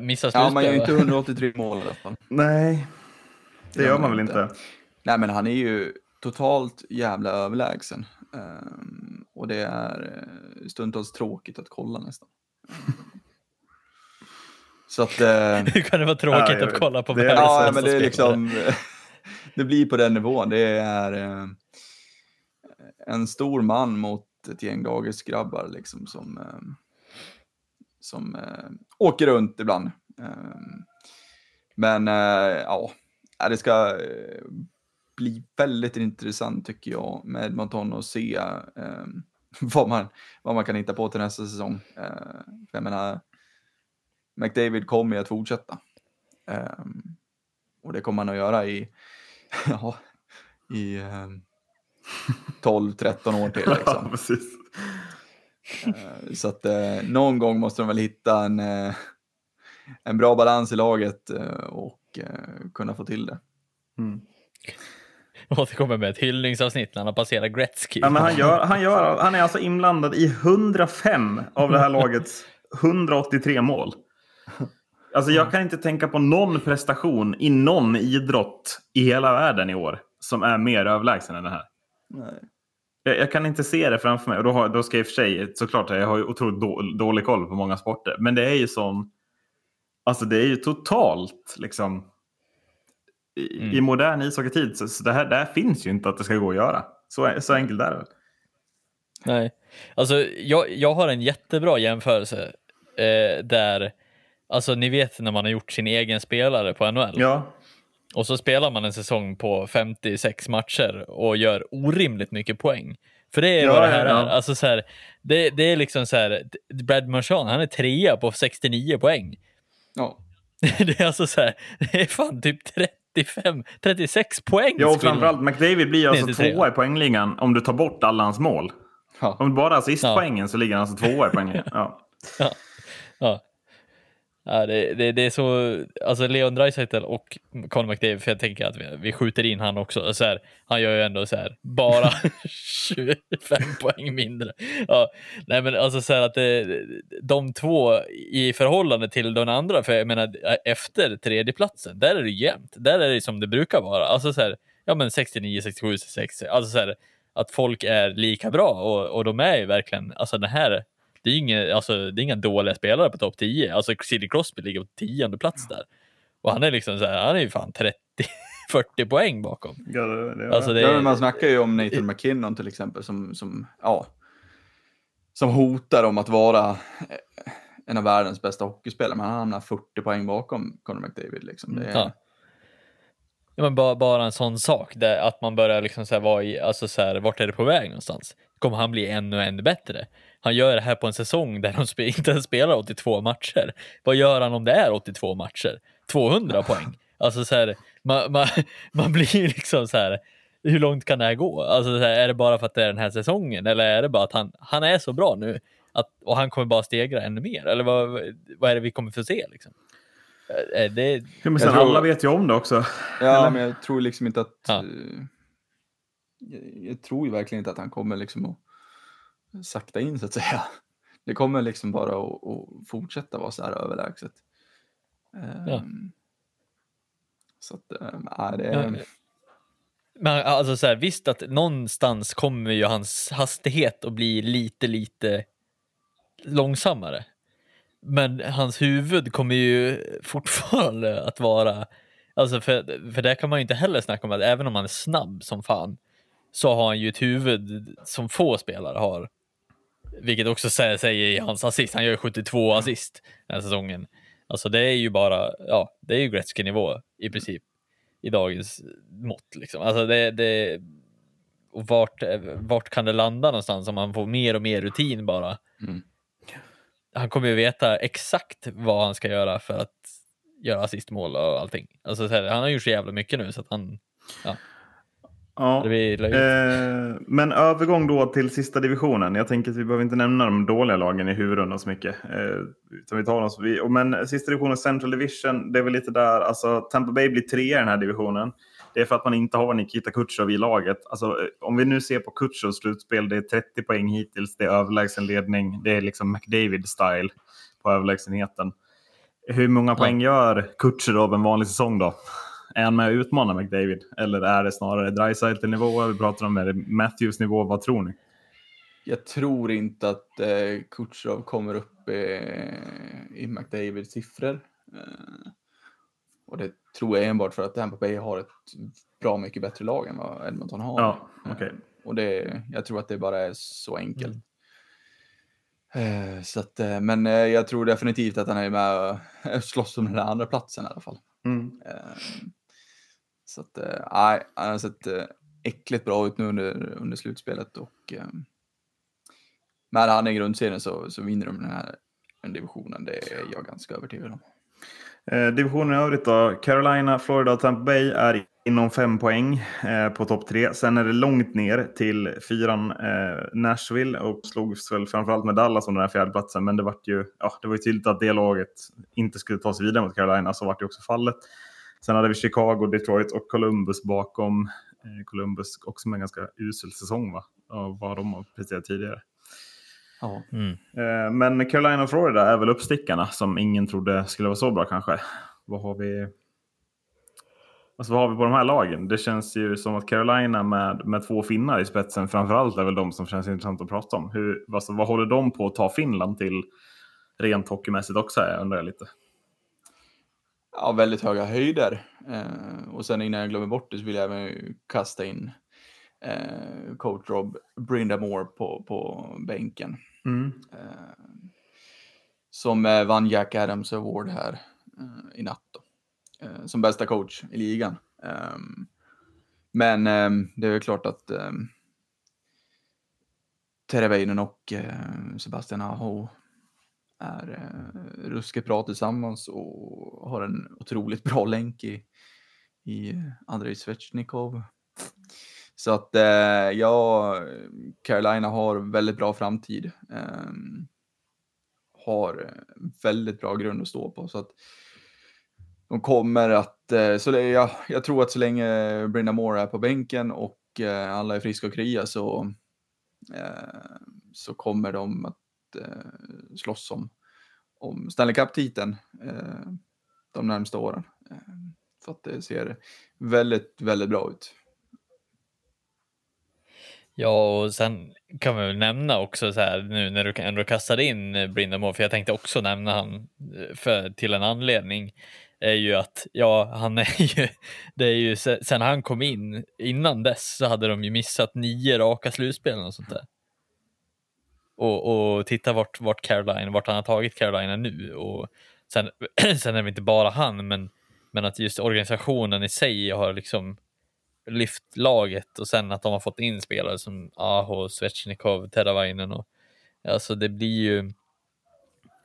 Missa ja, man gör ju inte 183 mål i alla fall. Nej, det gör man väl inte. Nej, men han är ju totalt jävla överlägsen. Um, och det är uh, stundtals tråkigt att kolla nästan. Så att... Uh, Hur kan det vara tråkigt ja, att kolla på det, Ja, men det är liksom... det blir på den nivån. Det är uh, en stor man mot ett gäng dagisgrabbar liksom som... Uh, som eh, åker runt ibland. Eh, men eh, ja, det ska eh, bli väldigt intressant tycker jag med Edmonton och se eh, vad, man, vad man kan hitta på till nästa säsong. För jag menar, McDavid kommer ju att fortsätta. och det kommer han att göra i, ja, i 12-13 år till. Liksom. Ja, så att eh, någon gång måste de väl hitta en, eh, en bra balans i laget och kunna få till det. Mm. Återkommer med ett hyllningsavsnitt när han har passerat Gretzky. Ja, men han, gör, han, gör, han är alltså inblandad i 105 av det här lagets 183 mål. Alltså jag kan inte tänka på någon prestation i någon idrott i hela världen i år som är mer överlägsen än det här. Nej. Jag, jag, kan inte se det framför mig. Och då, har, då ska jag i och för sig, såklart, jag har ju otroligt då, dålig koll på många sporter. Men det är ju sån, alltså det är ju totalt liksom. I, mm. i modern ishockeytid, så, så det, här, det här finns ju inte att det ska gå att göra. Så, så enkelt är det. Nej, alltså jag, jag har en jättebra jämförelse eh, där, alltså ni vet när man har gjort sin egen spelare på NHL. Ja. Och så spelar man en säsong på 56 matcher och gör orimligt mycket poäng. För det är ja, vad det här ja, ja. är. Alltså så här, det, det är liksom så här, Brad Marchand, han är trea på 69 poäng. Ja. det är alltså så här, det är fan typ 35, 36 poäng. Ja, och framförallt McDavid blir alltså tvåa i poängligan om du tar bort alla hans mål. Ja. Om du bara assistpoängen ja. så ligger han alltså tvåa i poängligan. Ja. ja ja. Det, det, det, är så, alltså Leon Draisaitl och Conor McDavid, för jag tänker att vi, vi skjuter in han också. Så här, han gör ju ändå så här, bara 25 poäng mindre. Ja, nej men alltså så här att det, de två i förhållande till den andra, för jag menar efter tredjeplatsen, där är det jämnt. Där är det som det brukar vara. Alltså så här, ja men 69, 67, 66. Alltså så här, att folk är lika bra och, och de är ju verkligen, alltså den här det är, inga, alltså, det är inga dåliga spelare på topp 10. Alltså Sidney Crosby ligger på tionde plats där. Och han är liksom så här, han är ju fan 30 40 poäng bakom. Ja, det, det, alltså det ja, man snackar ju om Nathan McKinnon till exempel som, som, ja, som hotar om att vara en av världens bästa hockeyspelare, men han hamnar 40 poäng bakom Conor McDavid. Liksom. Det är... ja. Ja, men bara, bara en sån sak, där, att man börjar liksom så här, vara i, alltså så här, vart är det på väg någonstans? Kommer han bli ännu, ännu bättre? Han gör det här på en säsong där de inte ens spelar 82 matcher. Vad gör han om det är 82 matcher? 200 poäng? Alltså så här, man, man, man blir liksom så här, hur långt kan det här gå? Alltså här, är det bara för att det är den här säsongen eller är det bara att han, han är så bra nu att, och han kommer bara stegra ännu mer? Eller vad, vad är det vi kommer få se? Liksom? Är det, ja, men sen tror, alla vet ju om det också. Ja, eller? men jag tror liksom inte att... Ja. Eh, jag, jag, tror ju verkligen inte att han kommer liksom att sakta in så att säga. Det kommer liksom bara att, att fortsätta vara så här överlägset. Ja. Um, så att, äh, det är... Men alltså så här, visst att någonstans kommer ju hans hastighet att bli lite, lite långsammare. Men hans huvud kommer ju fortfarande att vara, alltså för, för det kan man ju inte heller snacka om att även om han är snabb som fan så har han ju ett huvud som få spelare har. Vilket också säger sig i hans assist. Han gör 72 assist den här säsongen. Alltså det är ju bara, ja, det är ju Gretzky-nivå i princip i dagens mått. Liksom. Alltså det, det, och vart, vart kan det landa någonstans om man får mer och mer rutin bara? Mm. Han kommer ju veta exakt vad han ska göra för att göra assistmål och allting. Alltså, här, han har gjort så jävla mycket nu så att han, ja. Ja, eh, men övergång då till sista divisionen. Jag tänker att vi behöver inte nämna de dåliga lagen i huvudrundan så mycket. Eh, vi tar oss, vi, men sista divisionen, Central Division, det är väl lite där, alltså Tampa Bay blir tre i den här divisionen. Det är för att man inte har Nikita Kutjov i laget. Alltså, eh, om vi nu ser på Kutjovs slutspel, det är 30 poäng hittills, det är överlägsen ledning, det är liksom McDavid-style på överlägsenheten. Hur många ja. poäng gör Kutjerov en vanlig säsong då? Är han med och utmanar McDavid? Eller är det snarare Dreisaitl-nivå? Vi pratar om är det Matthews-nivå. Vad tror ni? Jag tror inte att eh, Kutjerov kommer upp i, i McDavids siffror. Eh, och det tror jag enbart för att Tampa Bay har ett bra mycket bättre lag än vad Edmonton har. Ja, okay. eh, och det, jag tror att det bara är så enkelt. Mm. Eh, så att, eh, men eh, jag tror definitivt att han är med och slåss om den andra platsen i alla fall. Mm. Så att, eh, nej, han har sett eh, äckligt bra ut nu under, under slutspelet och eh, med han i grundserien så, så vinner de den här divisionen. Det är jag ganska övertygad om. Eh, divisionen i övrigt då. Carolina, Florida och Tampa Bay är inom fem poäng eh, på topp tre. Sen är det långt ner till fyran eh, Nashville och slogs väl framförallt med Dallas om den här fjärdeplatsen. Men det var ju, ja, det var ju tydligt att det laget inte skulle ta sig vidare mot Carolina, så var det också fallet. Sen hade vi Chicago, Detroit och Columbus bakom. Eh, Columbus också med en ganska usel säsong va? av vad de har presterat tidigare. Ja. Mm. Eh, men Carolina och Florida är väl uppstickarna som ingen trodde skulle vara så bra kanske. Vad har vi? Alltså, vad har vi på de här lagen? Det känns ju som att Carolina med, med två finnar i spetsen framförallt är väl de som känns intressant att prata om. Hur, alltså, vad håller de på att ta Finland till rent hockeymässigt också? Jag undrar jag lite. Ja, väldigt höga höjder. Eh, och sen innan jag glömmer bort det så vill jag även kasta in eh, coach Rob Brindamore på, på bänken. Mm. Eh, som eh, vann Jack Adams Award här eh, i natt. Då. Eh, som bästa coach i ligan. Ehm, men ehm, det är klart att um, Teravainen och uh, Sebastian Aho är uh, ruskigt bra tillsammans och har en otroligt bra länk i, i Andrei Svetjnikov. Så att uh, ja, Carolina har väldigt bra framtid. Um, har eh, väldigt bra grund att stå på. Så att de kommer att, så ja, jag, jag tror att så länge Brinda Moore är på bänken och eh, alla är friska och krya så, eh, så kommer de att Eh, slåss om, om Stanley Cup-titeln eh, de närmsta åren. Eh, för att det ser väldigt, väldigt bra ut. Ja, och sen kan vi väl nämna också så här nu när du ändå kastade in Brindamore, för jag tänkte också nämna han för, till en anledning är ju att, ja, han är ju, det är ju sen han kom in, innan dess så hade de ju missat nio raka slutspel och sånt där. Och, och titta vart, vart Caroline, vart han har tagit Carolina nu och sen, sen är det inte bara han, men, men att just organisationen i sig har liksom lyft laget och sen att de har fått in spelare som Aho, Svetjnikov, Teravainen och alltså det blir ju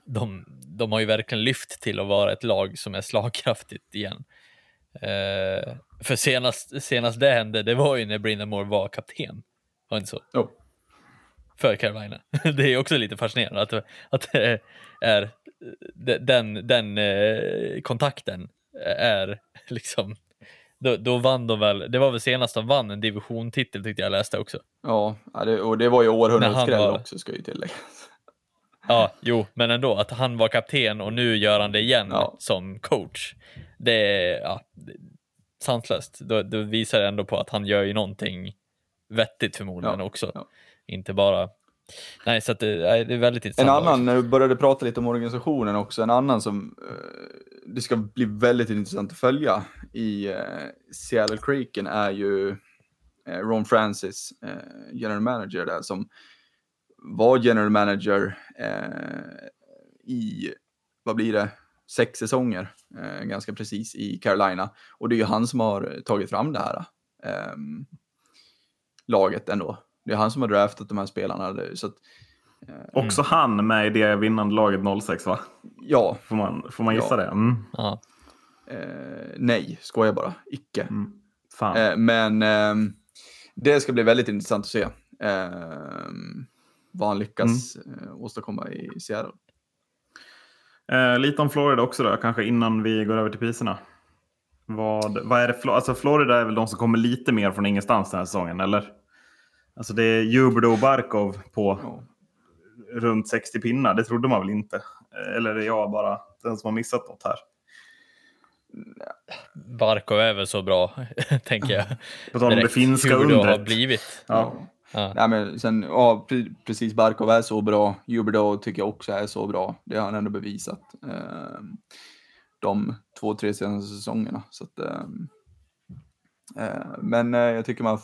de, de har ju verkligen lyft till att vara ett lag som är slagkraftigt igen. Eh, för senast, senast det hände, det var ju när Brindamore var kapten. Var inte så? Oh. För Carolina. det är också lite fascinerande att, att det är den, den eh, kontakten är liksom då, då, vann de väl, det var väl senast de vann en divisiontitel tyckte jag läste också. Ja, och det var ju århundradets skräll var... också ska ju tilläggas. Ja, jo, men ändå att han var kapten och nu gör han det igen ja. som coach. Det är ja, sanslöst. Då, då visar det ändå på att han gör ju någonting vettigt förmodligen ja. också. Ja. Inte bara Nej, så att det, det är väldigt intressant. En annan, när du började prata lite om organisationen också, en annan som uh, det ska bli väldigt intressant att följa i uh, Seattle Creeken är ju uh, Ron Francis, general manager där, som var general manager eh, i, vad blir det, sex säsonger, eh, ganska precis, i Carolina. Och det är ju han som har tagit fram det här eh, laget ändå. Det är han som har draftat de här spelarna. Så att, eh, Också mm. han med i det vinnande laget 06 va? Ja. Får man, får man gissa ja. det? Mm. Ja. Eh, nej, skojar bara. Icke. Mm. Eh, men ehm, det ska bli väldigt intressant att se. Ehm, vad han lyckas mm. Eh, åstadkomma i Seattle. Eh, lite om Florida också då, kanske innan vi går över till priserna. Vad, vad är det, alltså Florida är väl de som kommer lite mer från ingenstans den här säsongen, eller? Alltså det är Jubdo och Barkov på ja. runt 60 pinnar, det trodde man väl inte? Eller är jag bara den som har missat något här? Barkov är väl så bra, tänker jag. På tal om det finska undret. har blivit. Ja. Ja. Nej, men sen, ja, precis, Barkov är så bra. Huberdo tycker jag också är så bra. Det har han ändå bevisat. Eh, de två, tre senaste säsongerna. Så att, eh, eh, men eh, jag tycker man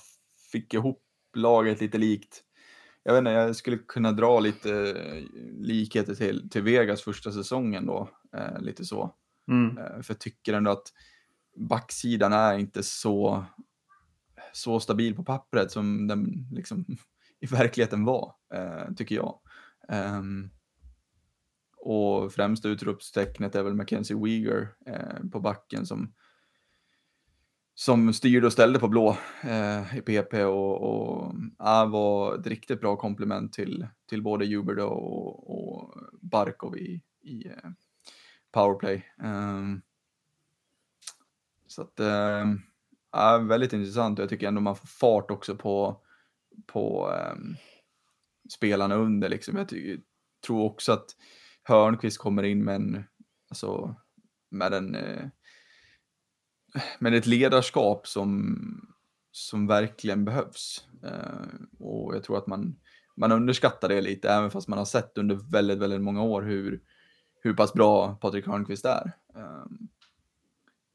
fick ihop laget lite likt. Jag vet inte, jag skulle kunna dra lite eh, likheter till, till Vegas första säsongen då. Eh, lite så. Mm. för jag tycker ändå att backsidan är inte så så stabil på pappret som den liksom i verkligheten var, eh, tycker jag. Um, och främsta utropstecknet är väl Mackenzie Weegar eh, på backen som, som styrde och ställde på blå eh, i PP och, och äh, var ett riktigt bra komplement till, till både Huber och, och Barkov i, i eh, powerplay. Um, så att eh, Ja, väldigt intressant och jag tycker ändå man får fart också på, på um, spelarna under. Liksom. Jag tycker, tror också att Hörnqvist kommer in med en, alltså, med en eh, men ett ledarskap som, som verkligen behövs. Eh, och jag tror att man, man underskattar det lite, även fast man har sett under väldigt, väldigt många år hur, hur pass bra Patrik Hörnqvist är. Eh,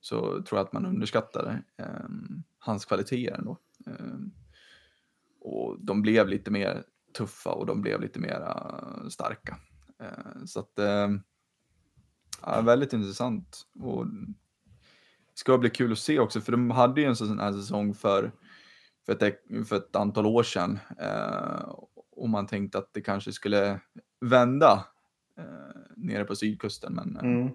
så tror jag att man underskattar eh, hans kvaliteter ändå. Eh, och de blev lite mer tuffa och de blev lite mer starka. Eh, så att, eh, ja, väldigt intressant. Och ska bli kul att se också, för de hade ju en sån här säsong för, för, ett, för ett antal år sedan. Eh, och man tänkte att det kanske skulle vända eh, nere på sydkusten. Men, eh, mm.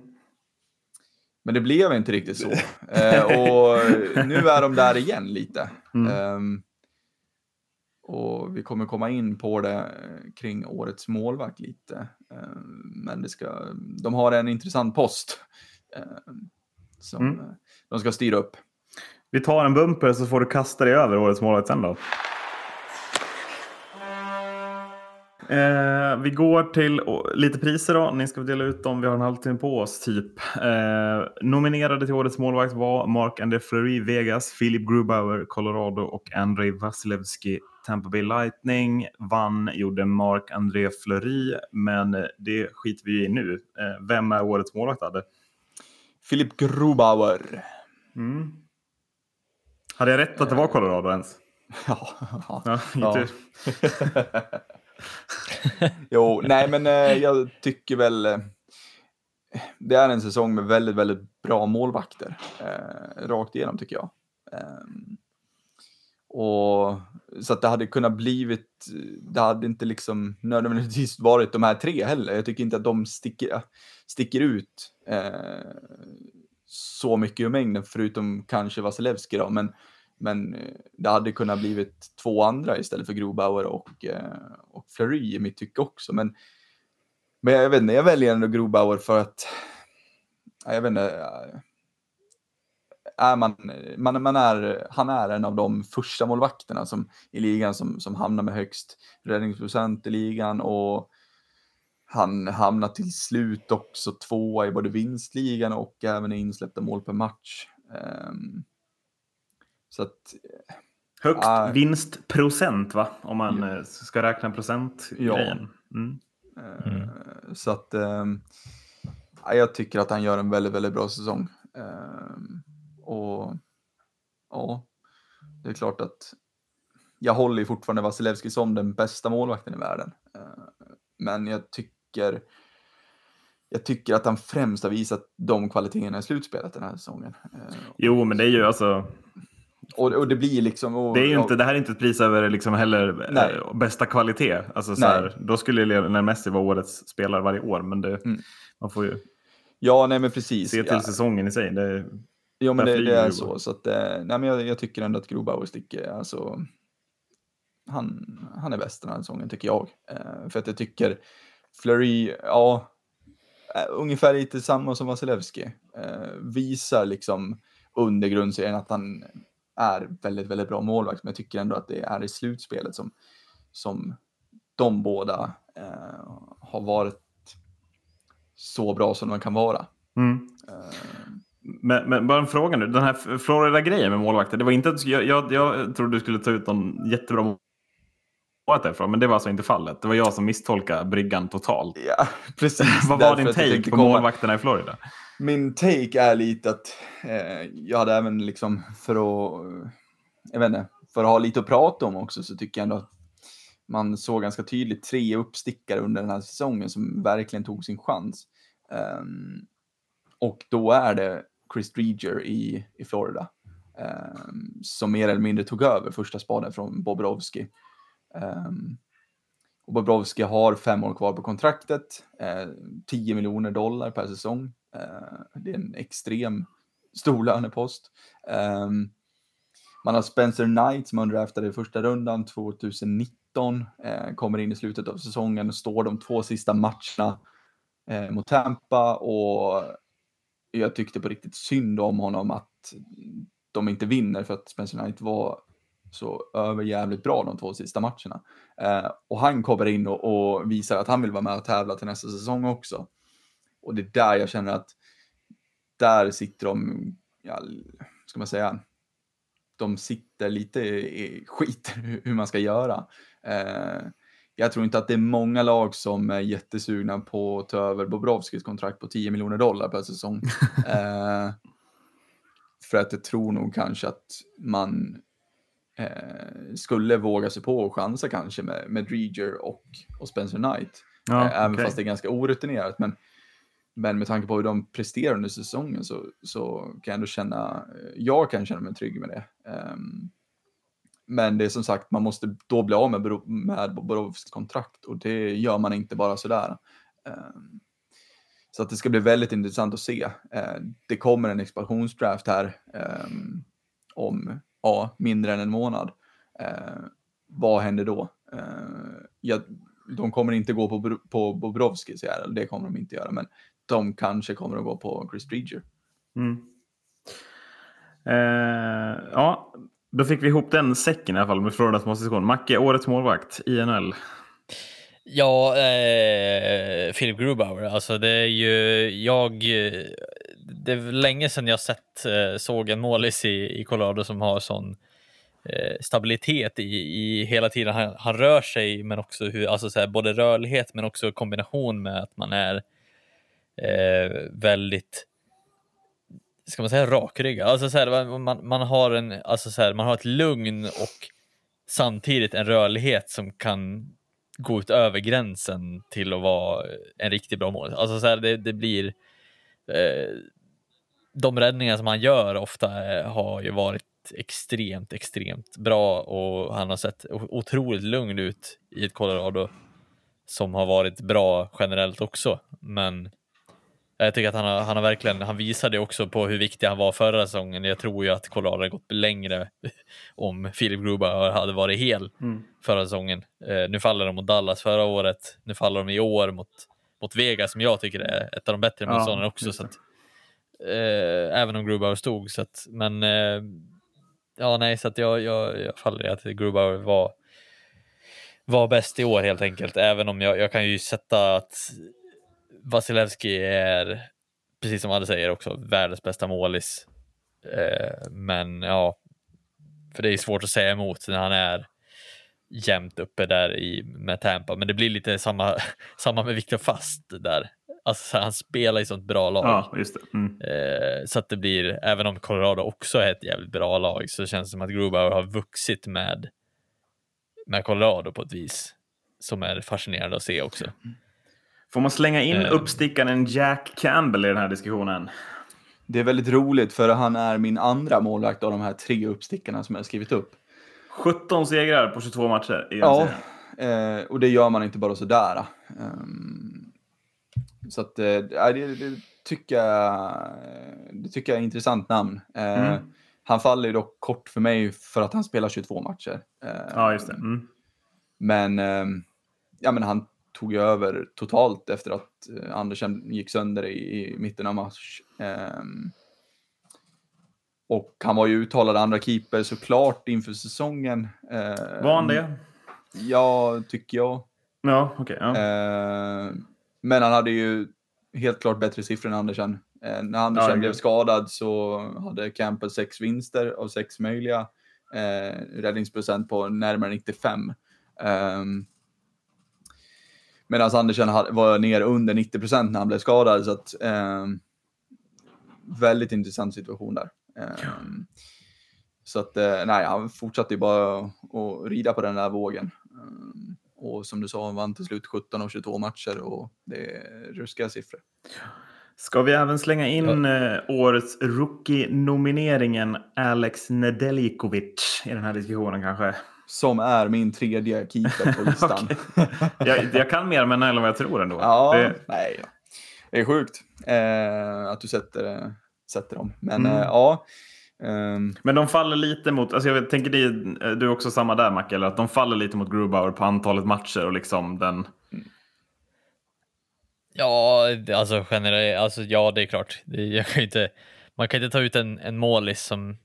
men det blev inte riktigt så. Eh, och nu är de där igen lite. Mm. Ehm, och vi kommer komma in på det eh, kring årets målvakt lite. Men det ska, de har en intressant post som mm. de ska styra upp. Vi tar en bumper så får du kasta dig över årets målvakt sen då. Eh, vi går till lite priser då. Ni ska dela ut dem. Vi har en halvtimme på oss typ. Eh, nominerade till årets målvakt var Mark-André Fleury, Vegas, Philip Grubauer, Colorado och Andrei Vasilevski, Tampa Bay Lightning. Vann gjorde Mark-André Fleury, men det skiter vi i nu. Eh, vem är årets målvakt? Hade? Philip Grubauer. Mm. Hade jag rätt att det var Colorado ens? Ja. ja, ja. jo, nej men eh, jag tycker väl eh, det är en säsong med väldigt, väldigt bra målvakter. Eh, rakt igenom tycker jag. Eh, och så att det hade kunnat blivit, det hade inte liksom nödvändigtvis varit de här tre heller. Jag tycker inte att de sticker, sticker ut eh, så mycket ur mängden, förutom kanske Vasilevski då. Men, men eh, det hade kunnat blivit två andra istället för Grobauer och, eh, och Fleury i mitt tycke också. Men, men jag vet inte, jag väljer ändå Grobauer för att, jag vet inte, eh, är man, man, man är, han är en av de första målvakterna som, i ligan som, som hamnar med högst räddningsprocent i ligan och han hamnar till slut också tvåa i både vinstligan och även i insläppta mål per match. Um, så att... Högst äh, vinstprocent va? Om man ja. Eh, ska räkna procentgrejen. Ja. Mm. Uh, så att um, jag tycker att han gör en väldigt, väldigt bra säsong. Um, och ja, det är klart att jag håller ju fortfarande Vasilevski som den bästa målvakten i världen. Eh, men jag tycker jag tycker att han främst har visat de kvaliteterna i slutspelet den här säsongen. Eh, jo, men det är ju alltså... Och, och det blir liksom... Och, det, är ju inte, det här är inte ett pris över liksom heller nej. bästa kvalitet. Alltså, så här, då skulle Lionel Messi vara årets spelare varje år, men det, mm. man får ju ja, nej, men precis. se till ja. säsongen i sig. Det, Jo, men det, det, är så. så att, eh, nej, men jag, jag tycker ändå att Grobauer sticker. Alltså, han, han är bäst den här säsongen, tycker jag. Eh, för att jag tycker Fleury, ja, ungefär lite samma som Vasilevski. Eh, visar liksom under grundserien att han är väldigt, väldigt bra målvakt. Men jag tycker ändå att det är i slutspelet som, som de båda eh, har varit så bra som de kan vara. Mm. Men, men, bara en fråga nu. Den här Florida-grejen med målvakter. Det var inte, jag, jag, jag trodde du skulle ta ut någon jättebra målvakt därifrån, men det var alltså inte fallet. Det var jag som misstolkade bryggan totalt. Ja, precis. Vad var din take på komma... målvakterna i Florida? Min take är lite att eh, jag hade även liksom för att, jag vet inte, för att ha lite att prata om också så tycker jag ändå att man såg ganska tydligt tre uppstickare under den här säsongen som verkligen tog sin chans. Um, och då är det Chris Dreger i, i Florida. Um, som mer eller mindre tog över första spaden från Bobrovski. Um, och Bobrovski har fem år kvar på kontraktet, eh, uh, 10 miljoner dollar per säsong. Uh, det är en extrem stor lönepost. Um, man har Spencer Knight som undraftade i första rundan 2019, uh, eh, kommer in i slutet av säsongen och står de två sista matcherna mot Tampa och jag tyckte på riktigt synd om honom att de inte vinner för att Spencer Knight var så överjävligt bra de två sista matcherna. Eh, och han kommer in och, och, visar att han vill vara med och tävla till nästa säsong också. Och det är där jag känner att där sitter de, ja, ska man säga, de sitter lite i skit hur man ska göra. Eh, jag tror inte att det är många lag som är jättesugna på att ta över Bobrovskis kontrakt på 10 miljoner dollar per säsong. eh, för att jag tror nog kanske att man eh, skulle våga sig på och chansa kanske med, med Dreger och, och Spencer Knight. Ja, eh, även okej. fast det är ganska orutinerat. Men, men med tanke på hur de presterar under säsongen så, så kan jag ändå känna, jag kan känna mig trygg med det. Ehm, men det är som sagt, man måste då bli av med, Bro- med Bobrovskis kontrakt och det gör man inte bara sådär. Ehm, så att det ska bli väldigt intressant att se. Ehm, det kommer en expansionsdraft här ehm, om ja, mindre än en månad. Vad händer då? Ja, de kommer inte gå på, på Bobrovskis det kommer de inte göra, men de kanske kommer att gå på Chris Dreger. Mm. Eh, ja, då fick vi ihop den säcken i alla fall med Floridas målstation. Macke, årets målvakt i NHL. Ja, eh, Philip Grubauer. Alltså det är ju jag. Det är länge sedan jag sett eh, såg en målis i, i Colorado som har sån eh, stabilitet i, i hela tiden han, han rör sig, men också hur, alltså så här, både rörlighet, men också kombination med att man är eh, väldigt ska man säga rakryggad? Alltså så här, man, man, har en, alltså så här, man har ett lugn och samtidigt en rörlighet som kan gå utöver gränsen till att vara en riktigt bra mål. Alltså så här, det, det blir eh, de räddningar som han gör ofta eh, har ju varit extremt, extremt bra och han har sett otroligt lugn ut i ett Colorado som har varit bra generellt också. Men jag tycker att han har, han har verkligen, han visade också på hur viktig han var förra säsongen. Jag tror ju att Colorado hade gått längre om Philip Gruber hade varit hel Mm. förra säsongen. Eh, nu faller de mot Dallas förra året. Nu faller de i år mot, mot Vegas som jag tycker är ett av de bättre Ja, motståndarna också. Så att, eh, även om Grubauer stod. Så att, men eh, ja, nej, så att jag, jag, jag faller i att Grubauer var, var bäst i år helt enkelt. Även om jag, jag kan ju sätta att Vasilevski är, precis som Adde säger också, världens bästa målis. Eh, men ja, för det är svårt att säga emot när han är jämnt uppe där i, med Tampa. Men det blir lite samma, samma med Viktor Fast där. Alltså, så han spelar i sånt bra lag. Ja, just det. Mm. Eh, så att det blir, även om Colorado också är ett jävligt bra lag, så känns det som att Grubauer har vuxit med, med Colorado på ett vis som är fascinerande att se också. Får man slänga in Eh. uppstickaren Jack Campbell i den här diskussionen? Det är väldigt roligt för han är min andra målvakt av de här tre uppstickarna som jag har skrivit upp. 17 segrar på 22 matcher i den Ja, eh, och det gör man inte bara sådär. Um, så att, eh, det, det, tycker jag, det tycker jag är ett intressant namn. Eh, Mm. Han faller ju dock kort för mig för att han spelar 22 matcher. Ja, just det. Mm. Men, ehm, ja, men han tog ju över totalt efter att eh, Andersen gick sönder i, i mitten av mars. Ehm, och han var ju uttalad andra keeper såklart inför säsongen. Eh, Var han det? Ja, tycker jag. Ja, okej. ja. Eh, men han hade ju helt klart bättre siffror än Andersen. Eh, när Andersen Ja, blev skadad så hade Campbell sex vinster av sex möjliga. Eh, räddningsprocent på närmare 95. Um, Medan Andersen var ner under 90 procent när han blev skadad. Så att, ehm, väldigt intressant situation där. Ehm, Så att, eh, nej, han fortsatte ju bara att rida på den där vågen. Ehm, och som du sa, han vann till slut 17 av 22 matcher och det är ruskiga siffror. Ska vi även slänga in eh, årets rookie-nomineringen Alex Nedeljkovic i den här diskussionen kanske? Som är min tredje keeper på listan. Jag, jag kan mer med NHL än vad jag tror ändå. ja, Det, nej. Det är sjukt eh, att du sätter, eh, sätter dem. Men Mm. eh, ja. ehm, men de faller lite mot, alltså jag vet, tänker det, du är också samma där Macke, eller att de faller lite mot Grubauer på antalet matcher och liksom den... Ja, alltså generellt, alltså ja, det är klart. Det, jag kan inte, man kan inte ta ut en, en målis som,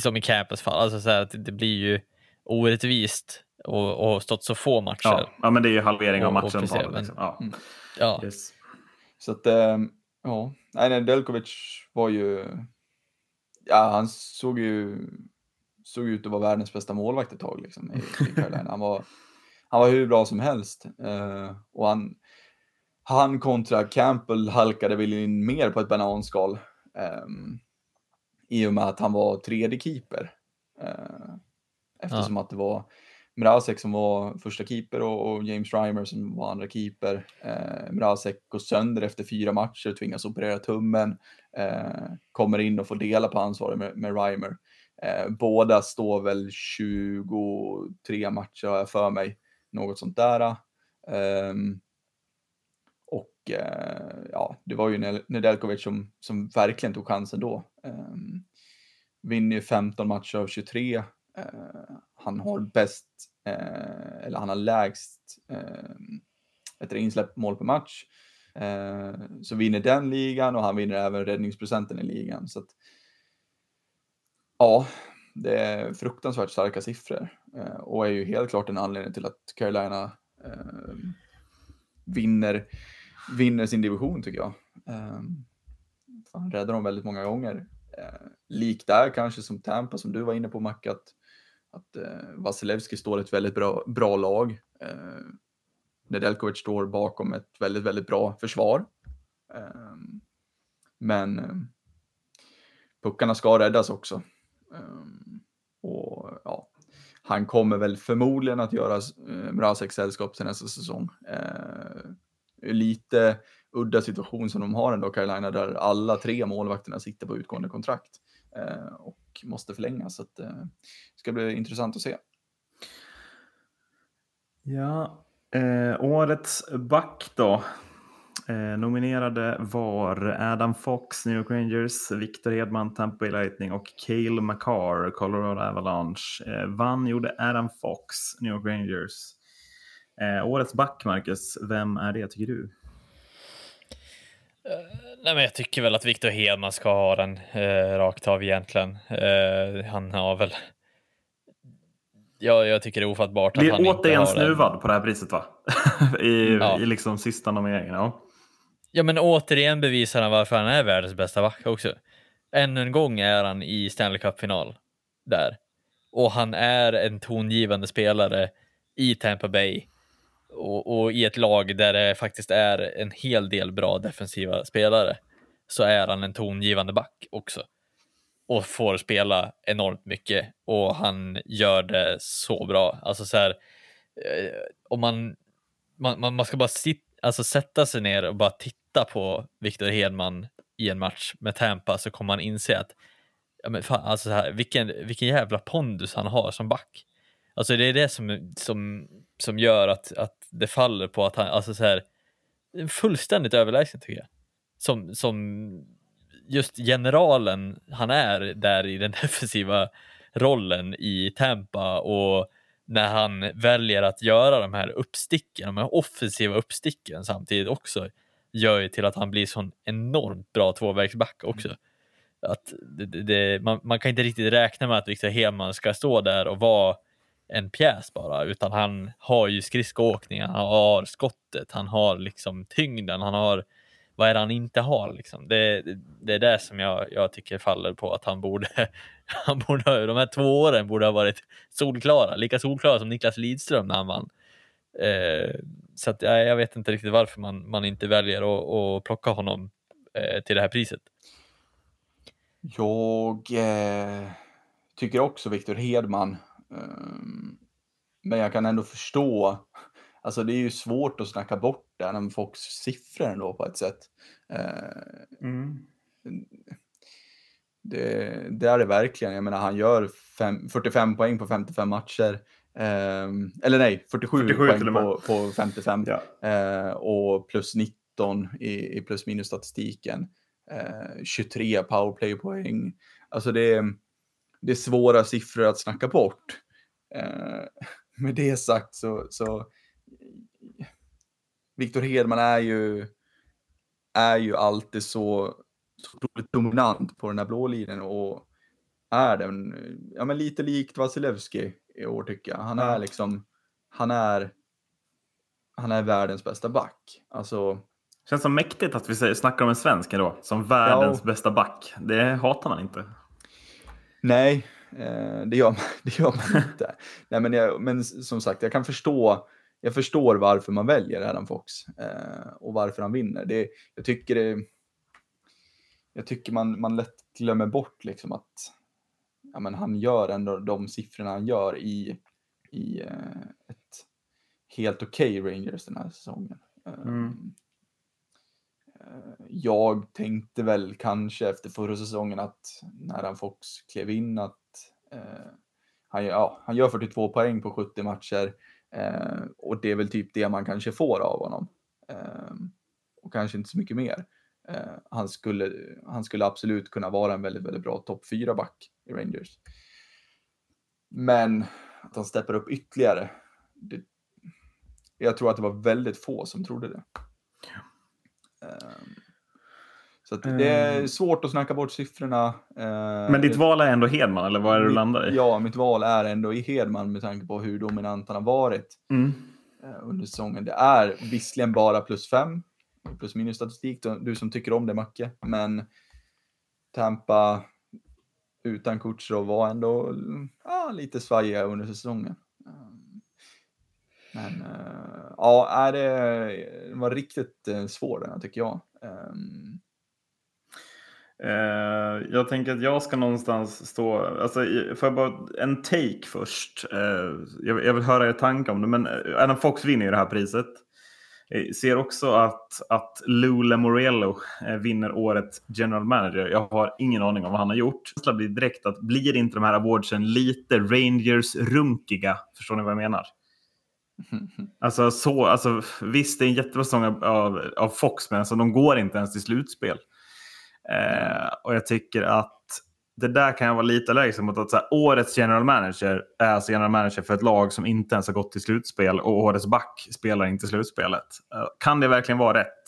som i Campus fall. Alltså så här, att det, blir ju orättvist och, och stått så få matcher. Ja, ja men det är ju halvering av precis, men- Liksom. Ja. Mm. Ja. Yes. Så att, ehm, ja. Nej, nej, Delkovic var ju ja, han såg ju såg ut att vara världens bästa målvakt ett tag liksom, i, i Carolina. Han var, han var hur bra som helst. Uh, och han, han kontra Campbell halkade väl in mer på ett bananskal. Um, I och med att han var tredje keeper. Uh, eftersom ja. att det var Mrazek som var första keeper och, och James Reimer som var andra keeper. Eh, Mrazek går sönder efter fyra matcher, tvingas operera tummen, eh, kommer in och får dela på ansvaret med, med Reimer. Eh, båda står väl 23 matcher har jag för mig, något sånt där. Um, och eh, ja, det var ju Nedeljkovic som, som verkligen tog chansen då. Ehm, vinner ju 15 matcher av 23. Eh, han har bäst, eh, eller han har lägst ehm, ett insläppt mål per match. Så vinner den ligan och han vinner även räddningsprocenten i ligan. Så att, Ja, det är fruktansvärt starka siffror och är ju helt klart en anledning till att Carolina eh, vinner, vinner sin division tycker jag. Ehm, han räddar dem väldigt många gånger. Likt lik där kanske som Tampa som du var inne på Mac, att, att eh, Vasilevski står ett väldigt bra, bra lag. Eh, Nedeljkovic står bakom ett väldigt, väldigt bra försvar. Ehm, men eh, puckarna ska räddas också. Um, och ja, han kommer väl förmodligen att göra eh, Mrazek sällskap till nästa säsong. Lite udda situation som de har ändå, Carolina, där alla tre målvakterna sitter på utgående kontrakt eh, och måste förlängas. Så att, eh, det ska bli intressant att se. Ja, eh, årets back då. Eh, nominerade var Adam Fox, New York Rangers, Victor Hedman, Tampa Bay Lightning och Cale McCarr, Colorado Avalanche. Eh, vann gjorde Adam Fox, New York Rangers. Eh, årets back, Marcus, vem är det tycker du? Uh, nej, men jag tycker väl att Victor Hedman ska ha den uh, rakt av egentligen. Uh, han har väl Ja, jag tycker det är ofattbart att han inte har den. återigen snuvad på det här priset va? I, ja. i liksom sista nomineringen. Ja. Ja, men återigen bevisar han varför han är världens bästa back också. Ännu en gång är han i Stanley Cup-final där. Och han är en tongivande spelare i Tampa Bay och, och, i ett lag där det faktiskt är en hel del bra defensiva spelare så är han en tongivande back också och får spela enormt mycket och han gör det så bra. Alltså så här, eh, om man, man, man ska bara sitta alltså sätta sig ner och bara titta på Victor Hedman i en match med Tampa så kommer man inse att ja, men fan, alltså så här, vilken, vilken jävla pondus han har som back. Alltså det är det som, som, som gör att, att det faller på att han, alltså så här, fullständigt överlägsen tycker jag. Som, som just generalen han är där i den defensiva rollen i Tampa och när han väljer att göra de här uppsticken, de här offensiva uppsticken samtidigt också, gör ju till att han blir sån enormt bra tvåvägsback också. Att det, det, man, man, kan inte riktigt räkna med att Victor Hedman ska stå där och vara en pjäs bara, utan han har ju skridskoåkningen, han har skottet, han har liksom tyngden, han har vad är det han inte har liksom? Det, det, det är det som jag, jag tycker faller på att han borde, han borde, de här två åren borde ha varit solklara, lika solklara som Niklas Lidström när han vann. Eh, så att, jag, jag vet inte riktigt varför man, man inte väljer att, att plocka honom eh, till det här priset. Jag eh, tycker också Viktor Hedman. Ehm, men jag kan ändå förstå Alltså det är ju svårt att snacka bort det när folks siffror ändå på ett sätt. Eh, mm. Det, det, är det verkligen. Jag menar han gör fem, 45 poäng på 55 matcher. Eh, eller nej, 47, 47 poäng på, på 55. Ja. Och plus 19 i, i plus minus statistiken. 23 powerplay-poäng. Alltså det är, det är svåra siffror att snacka bort. med det sagt så, så Viktor Hedman är ju, är ju alltid så, så otroligt dominant på den här blå linjen och är den, ja men lite likt Vasilevski i år tycker jag. Han är liksom, han är, han är världens bästa back. Alltså, Känns som mäktigt att vi snackar om en svensk ändå, som världens ja, bästa back. Det hatar man inte. Nej, eh, det, gör man, det gör man inte. Nej, men, jag, men som sagt, jag kan förstå, jag förstår varför man väljer Adam Fox eh, och varför han vinner. Det, jag tycker det, jag tycker man, man lätt glömmer bort liksom att ja, men han gör ändå de siffrorna han gör i, i eh, ett helt okej okay Rangers den här säsongen. Mm. Jag tänkte väl kanske efter förra säsongen att när han Fox klev in att eh, han, ja, han gör 42 poäng på 70 matcher eh, och det är väl typ det man kanske får av honom. Eh, och kanske inte så mycket mer. Eh, han, skulle, han skulle absolut kunna vara en väldigt, väldigt bra topp 4-back i Rangers. Men att han steppar upp ytterligare, det, jag tror att det var väldigt få som trodde det. Um, så det är ehm. svårt att snacka bort siffrorna. Uh, Men ditt val är ändå Hedman, eller vad är det du landar i? Ja, mitt val är ändå i Hedman med tanke på hur dominant han har varit mm. uh, under säsongen. Det är visserligen bara plus fem, plus minus statistik, du som tycker om det Macke, men Tampa utan Kutjerov var ändå ja, lite svajiga under säsongen. Men uh, ja, det var riktigt uh, svår den här tycker jag. Um... Uh, jag tänker att jag ska någonstans stå, alltså får jag bara en take först? Uh, jag, jag, vill höra er tankar om det, men Adam Fox vinner ju det här priset. Jag ser också att, att Lou Lamoriello vinner årets general manager. Jag har ingen aning om vad han har gjort. Det blir direkt att blir inte de här awardsen lite Rangers-runkiga? Förstår ni vad jag menar? Alltså, så, alltså, visst, det är en jättebra säsong av, av Fox, men alltså, de går inte ens till slutspel. Eh, och jag tycker att det där kan jag vara lite allergisk mot. Att så här, årets general manager är alltså general manager för ett lag som inte ens har gått till slutspel och årets back spelar inte slutspelet. Eh, kan det verkligen vara rätt?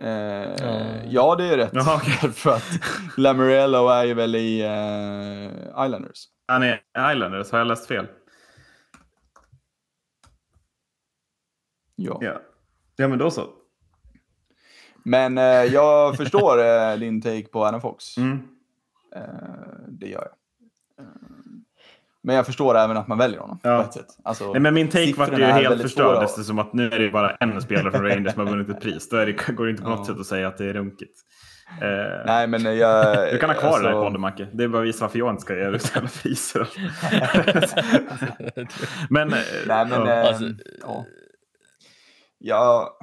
Eh, ja, det är rätt. Jaha, okay. för att Lamorello är ju väl i uh, Islanders. Han är Islanders, har jag läst fel? Ja. Ja, ja men då så. Men eh, jag förstår eh, din take på Adam Fox. Mm. Eh, det gör jag. Eh, men jag förstår även att man väljer honom ja. på ett sätt. Alltså, Nej, men min take var ju helt förstörd eftersom att nu är det bara en spelare från Rangers som har vunnit ett pris. Då är det, går det inte på något ja. sätt att säga att det är runkigt. Eh, Nej, men jag, du kan ha kvar alltså... det där i podden, Macke. Det är bara att visa varför jag inte ska ge dig jävla priser. men... Nej, men... Ja. Alltså, ja. Ja,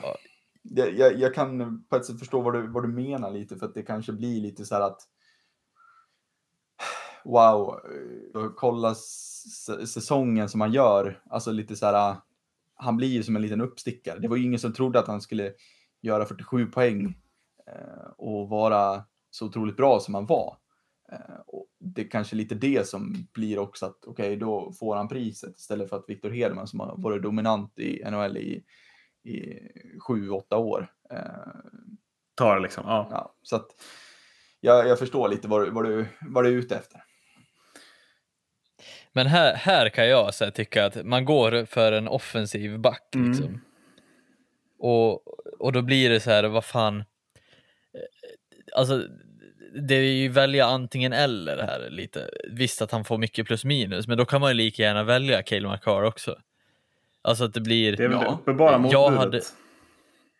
jag, jag, kan på ett sätt förstå vad du, vad du menar lite för att det kanske blir lite så här att wow, kolla säsongen som han gör, alltså lite så här, han blir ju som en liten uppstickare. Det var ju ingen som trodde att han skulle göra 47 poäng eh, och vara så otroligt bra som han var. Eh, och det är kanske lite det som blir också att okej, okay, då får han priset istället för att Victor Hedman som har varit dominant i NHL i i sju, åtta år. Eh, Tar liksom, ja. ja så att jag, jag förstår lite vad, vad, du, vad du är ute efter. Men här, här kan jag så här, tycka att man går för en offensiv back. Mm. Liksom. Och, och då blir det så här, vad fan. Eh, alltså, det är ju välja antingen eller här lite. Visst att han får mycket plus minus, men då kan man ju lika gärna välja Cale McCarr också. Alltså att det blir... Det är väl ja, uppenbara motbudet. Hade...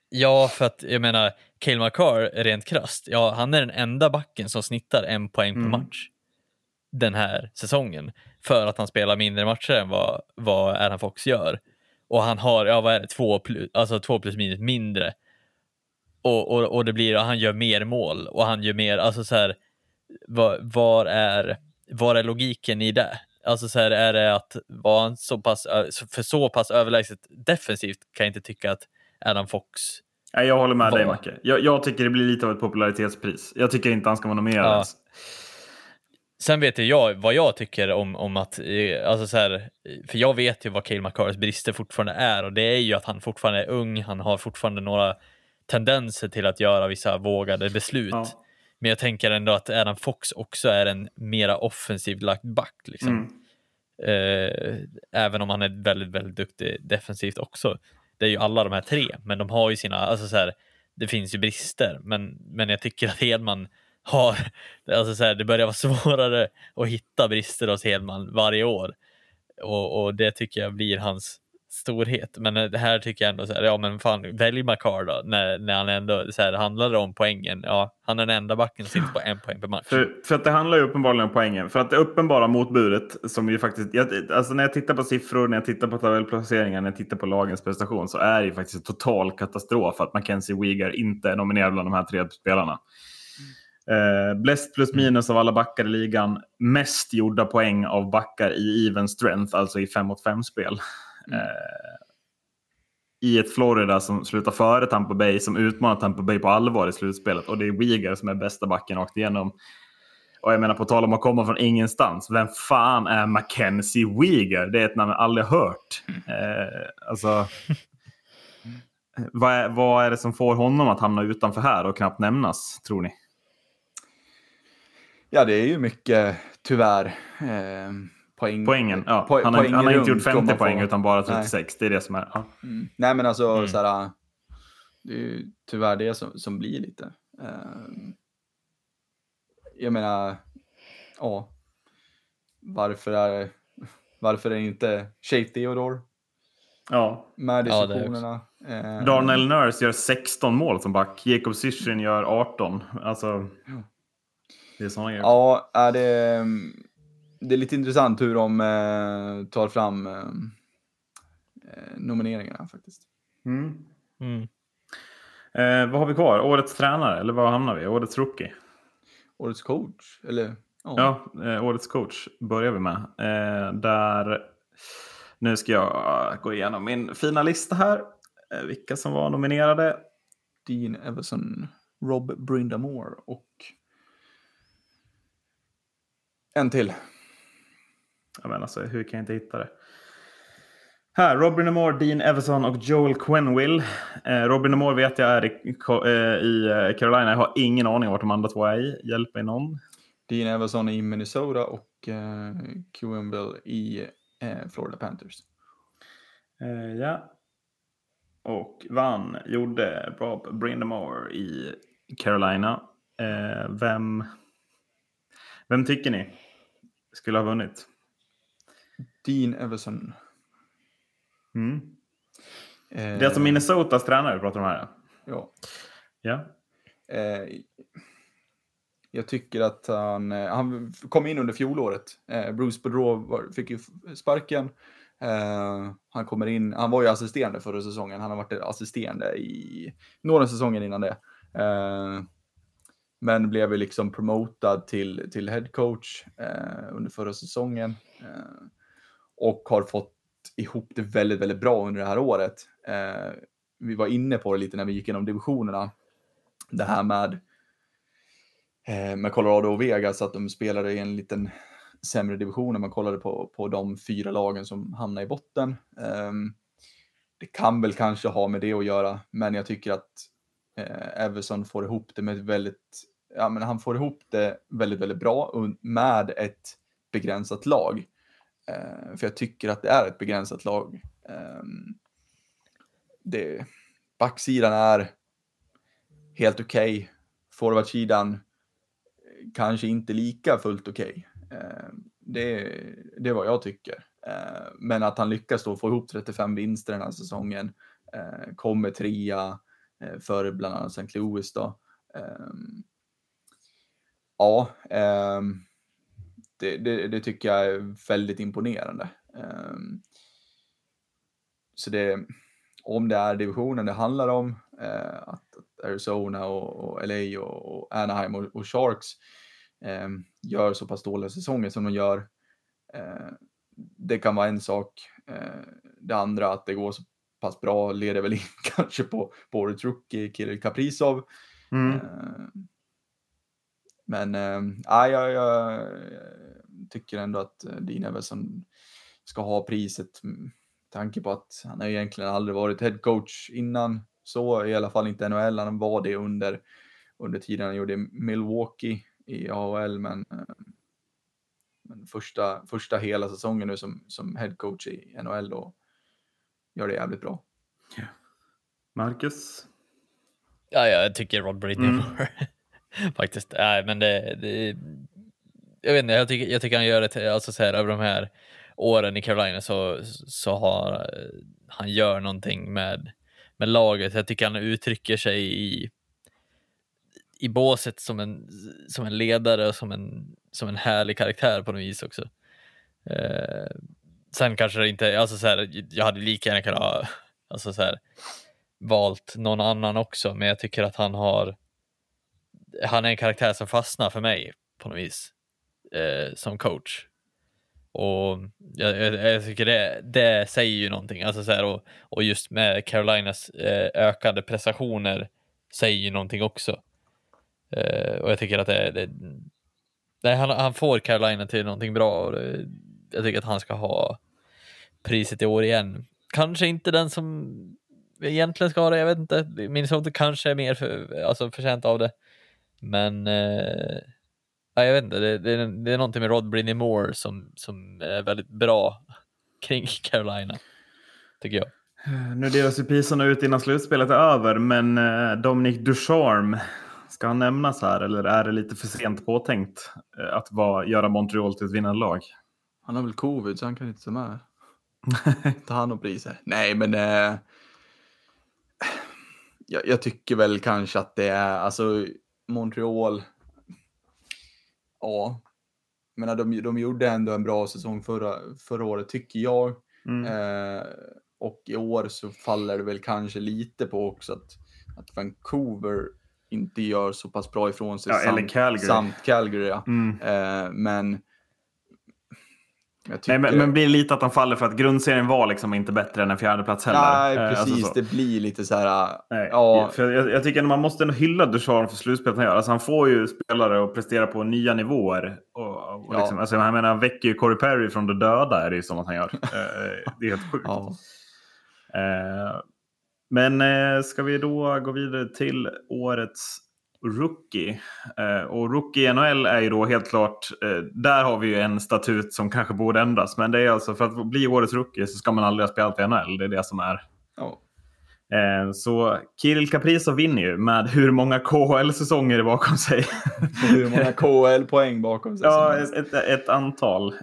Ja, för att jag menar, Cale McCarr, rent krasst, ja, han är den enda backen som snittar en poäng per mm. match den här säsongen. För att han spelar mindre matcher än vad, vad Aaron Fox gör. Och han har, ja vad är det, två plus, alltså två plus minus mindre. Och, och, och det blir, han gör mer mål och han gör mer, alltså så här, var, var, är, var är logiken i det? Alltså så här, är det att vara så pass, för så pass överlägset defensivt kan jag inte tycka att Adam Fox Nej, jag håller med var. dig Macke. Jag, jag, tycker det blir lite av ett popularitetspris. Jag tycker inte han ska vara nominerad ja. Sen vet jag vad jag tycker om, om att, eh, alltså så här, för jag vet ju vad Cale McCarrs brister fortfarande är och det är ju att han fortfarande är ung, han har fortfarande några tendenser till att göra vissa vågade beslut. Ja. Men jag tänker ändå att Adam Fox också är en mera offensivt lagt back. Liksom. Mm. Eh, även om han är väldigt, väldigt duktig defensivt också. Det är ju alla de här tre, men de har ju sina, alltså så här, det finns ju brister, men, men jag tycker att Hedman, har, alltså så här, det börjar vara svårare att hitta brister hos Hedman varje år. Och, och det tycker jag blir hans storhet. Men det här tycker jag ändå så här, ja men fan, välj Makar då, när, när han ändå, så här, handlar det om poängen, ja, han är den enda backen som sitter på en poäng per match. För, för att det handlar ju uppenbarligen om poängen. För att det uppenbara motbudet, som ju faktiskt, jag, alltså när jag tittar på siffror, när jag tittar på tabellplaceringar, när jag tittar på lagens prestation, så är det ju faktiskt en total katastrof att Mackenzie Weegar inte är nominerad bland de här tre spelarna. Eh, Blest plus minus av alla backar i ligan. Mest gjorda poäng av backar i even strength, alltså i 5 mot 5-spel. Mm. Eh, I ett Florida som slutar före Tampa Bay, som utmanar Tampa Bay på allvar i slutspelet. Och det är Weegar som är bästa backen rakt igenom. Och jag menar på tal om att komma från ingenstans. Vem fan är Mackenzie Weegar? Det är ett namn jag aldrig hört. Eh, alltså, vad, är, vad är det som får honom att hamna utanför här och knappt nämnas, tror ni? Ja, det är ju mycket, tyvärr, eh, poäng. Poängen, ja. po- han, har, poäng han har inte gjort 50 kommer poäng utan bara Nej. 36. Det är det som är... Ja. Mm. Nej, men alltså Mm. så här, det är ju tyvärr det som, som blir lite. Ehm, jag menar, ja, varför är, varför är det inte Shape Theodore ja. med i Ja, diskussionerna? Ehm, Darnell Nurse gör 16 mål som back. Jacob Sishin gör 18. Alltså, det är sådana grejer. Ja, är det, det är lite intressant hur de eh, tar fram eh, eh, nomineringarna faktiskt. Mm. Mm. Eh, vad har vi kvar? Årets tränare, eller vad hamnar vi? Årets rookie? Årets coach, eller? Ja, eh, årets coach börjar vi med. Eh, där, nu ska jag gå igenom min fina lista här. Eh, vilka som var nominerade. Dean Everson, Rob Brindamore och en till. Jag menar, alltså, hur kan jag inte hitta det? Här, Robin Moore, Dean Everson och Joel Quenville. Eh, Robin Moore vet jag är i, eh, i eh, Carolina. Jag har ingen aning vart de andra två är i. Hjälp mig någon. Dean Everson i Minnesota och eh, Quenville i eh, Florida Panthers. Eh, ja. Och vann, gjorde Bob Brindamore i Carolina. Eh, vem, vem tycker ni skulle ha vunnit? Dean Everson. Mm. Eh, Det är alltså Minnesotas tränare vi pratar om här. Ja. Ja. Eh, jag tycker att han, eh, han kom in under fjolåret. Eh, Bruce Boudreau fick ju sparken. Eh, han kommer in, han var ju assisterande förra säsongen. Han har varit assisterande i några säsonger innan det. Eh, men blev ju liksom promotad till, till head coach eh, under förra säsongen. Och har fått ihop det väldigt, väldigt bra under det här året. Eh, vi var inne på det lite när vi gick igenom divisionerna. Det här med, eh, med Colorado och Vegas, att de spelade i en liten sämre division när man kollade på, på de fyra lagen som hamnar i botten. Eh, det kan väl kanske ha med det att göra, men jag tycker att eh, Everson får ihop det med ett väldigt, ja men han får ihop det väldigt, väldigt bra med ett begränsat lag. Eh, för jag tycker att det är ett begränsat lag. Eh, det, backsidan är helt okej. Okay. Forwardsidan eh, kanske inte lika fullt okej. Eh, det, det är vad jag tycker. Eh, men att han lyckas då få ihop 35 vinster den här säsongen, eh, kommer trea eh, före bland annat St. Louis då. Ehm, ja, ehm, det, det, det tycker jag är väldigt imponerande. Ehm, så det, om det är divisionen det handlar om, eh, att, Arizona och, LA och, Anaheim och, Sharks eh, gör så pass dåliga säsonger som de gör. Eh, det kan vara en sak. Eh, det andra att det går så pass bra leder väl in kanske på, på årets rookie Kirill Kaprizov. Mm. Men äh, jag, jag, tycker ändå att eh, Dean Everson ska ha priset med tanke på att han har egentligen aldrig varit head coach innan. Så i alla fall inte NHL. Han var det under, under tiden han gjorde Milwaukee i AHL. Men, eh, men första, första hela säsongen nu som, som head coach i NHL då gör det jävligt bra. Marcus? Ja, jag tycker Rod Brindamore. Faktiskt. Nej, men det, det, jag vet inte, jag tycker, jag tycker han gör det, alltså så här, över de här åren i Carolina så, så har eh, han gör någonting med, med laget. Jag tycker han uttrycker sig i, i båset som en, som en ledare och som en, som en härlig karaktär på något vis också. Eh, sen kanske det inte, alltså så här, jag hade lika gärna kunnat ha, alltså så här, valt någon annan också, men jag tycker att han har, han är en karaktär som fastnar för mig på något vis eh, som coach. Och jag, jag, jag, tycker det, det säger ju någonting. Alltså så här, och, och just med Carolinas eh, ökade prestationer säger ju någonting också. Eh, och jag tycker att det, det, det han, han, får Carolina till någonting bra. Och det, jag tycker att han ska ha priset i år igen. Kanske inte den som egentligen ska ha det, jag vet inte. Minnesota kanske är mer för, alltså förtjänt av det. Men eh, jag vet inte, det, det, det är någonting med Rod Brinney Moore som, som är väldigt bra kring Carolina, tycker jag. Nu delas ju priserna ut innan slutspelet är över, men eh, Dominic Ducharme, ska han nämnas här eller är det lite för sent påtänkt eh, att vara, göra Montreal till ett vinnande lag? Han har väl covid så han kan inte ta med. ta hand om priser. Nej, men eh, jag, jag, tycker väl kanske att det är, alltså Montreal, ja, men de, de gjorde ändå en bra säsong förra, förra året tycker jag. Mm. Eh, och i år så faller det väl kanske lite på också att, att Vancouver inte gör så pass bra ifrån sig. Ja, samt, eller Calgary. Samt Calgary ja. Mm. Eh, men Tycker... Nej, men, men blir lite att de faller för att grundserien var liksom inte bättre än en fjärde plats heller? Nej, eh, precis. Alltså det blir lite så här... Nej, ja. för jag, jag tycker att man måste hylla Ducharme för slutspelet han gör. Alltså, han får ju spelare att prestera på nya nivåer. Och, och liksom, ja. alltså, jag menar, han väcker ju Corey Perry från de döda, är det ju som att han gör. Eh, det är helt sjukt. Ja. Eh, men ska vi då gå vidare till årets rookie. Eh, och rookie i NHL är ju då helt klart, eh, där har vi ju en statut som kanske borde ändras. Men det är alltså för att bli årets rookie så ska man aldrig ha spelat i NHL. Det är det som är. Oh. Eh, så Kirill Kaprizov vinner ju med hur många KHL-säsonger bakom sig. hur många KHL-poäng bakom sig? ja, ett, ett, antal.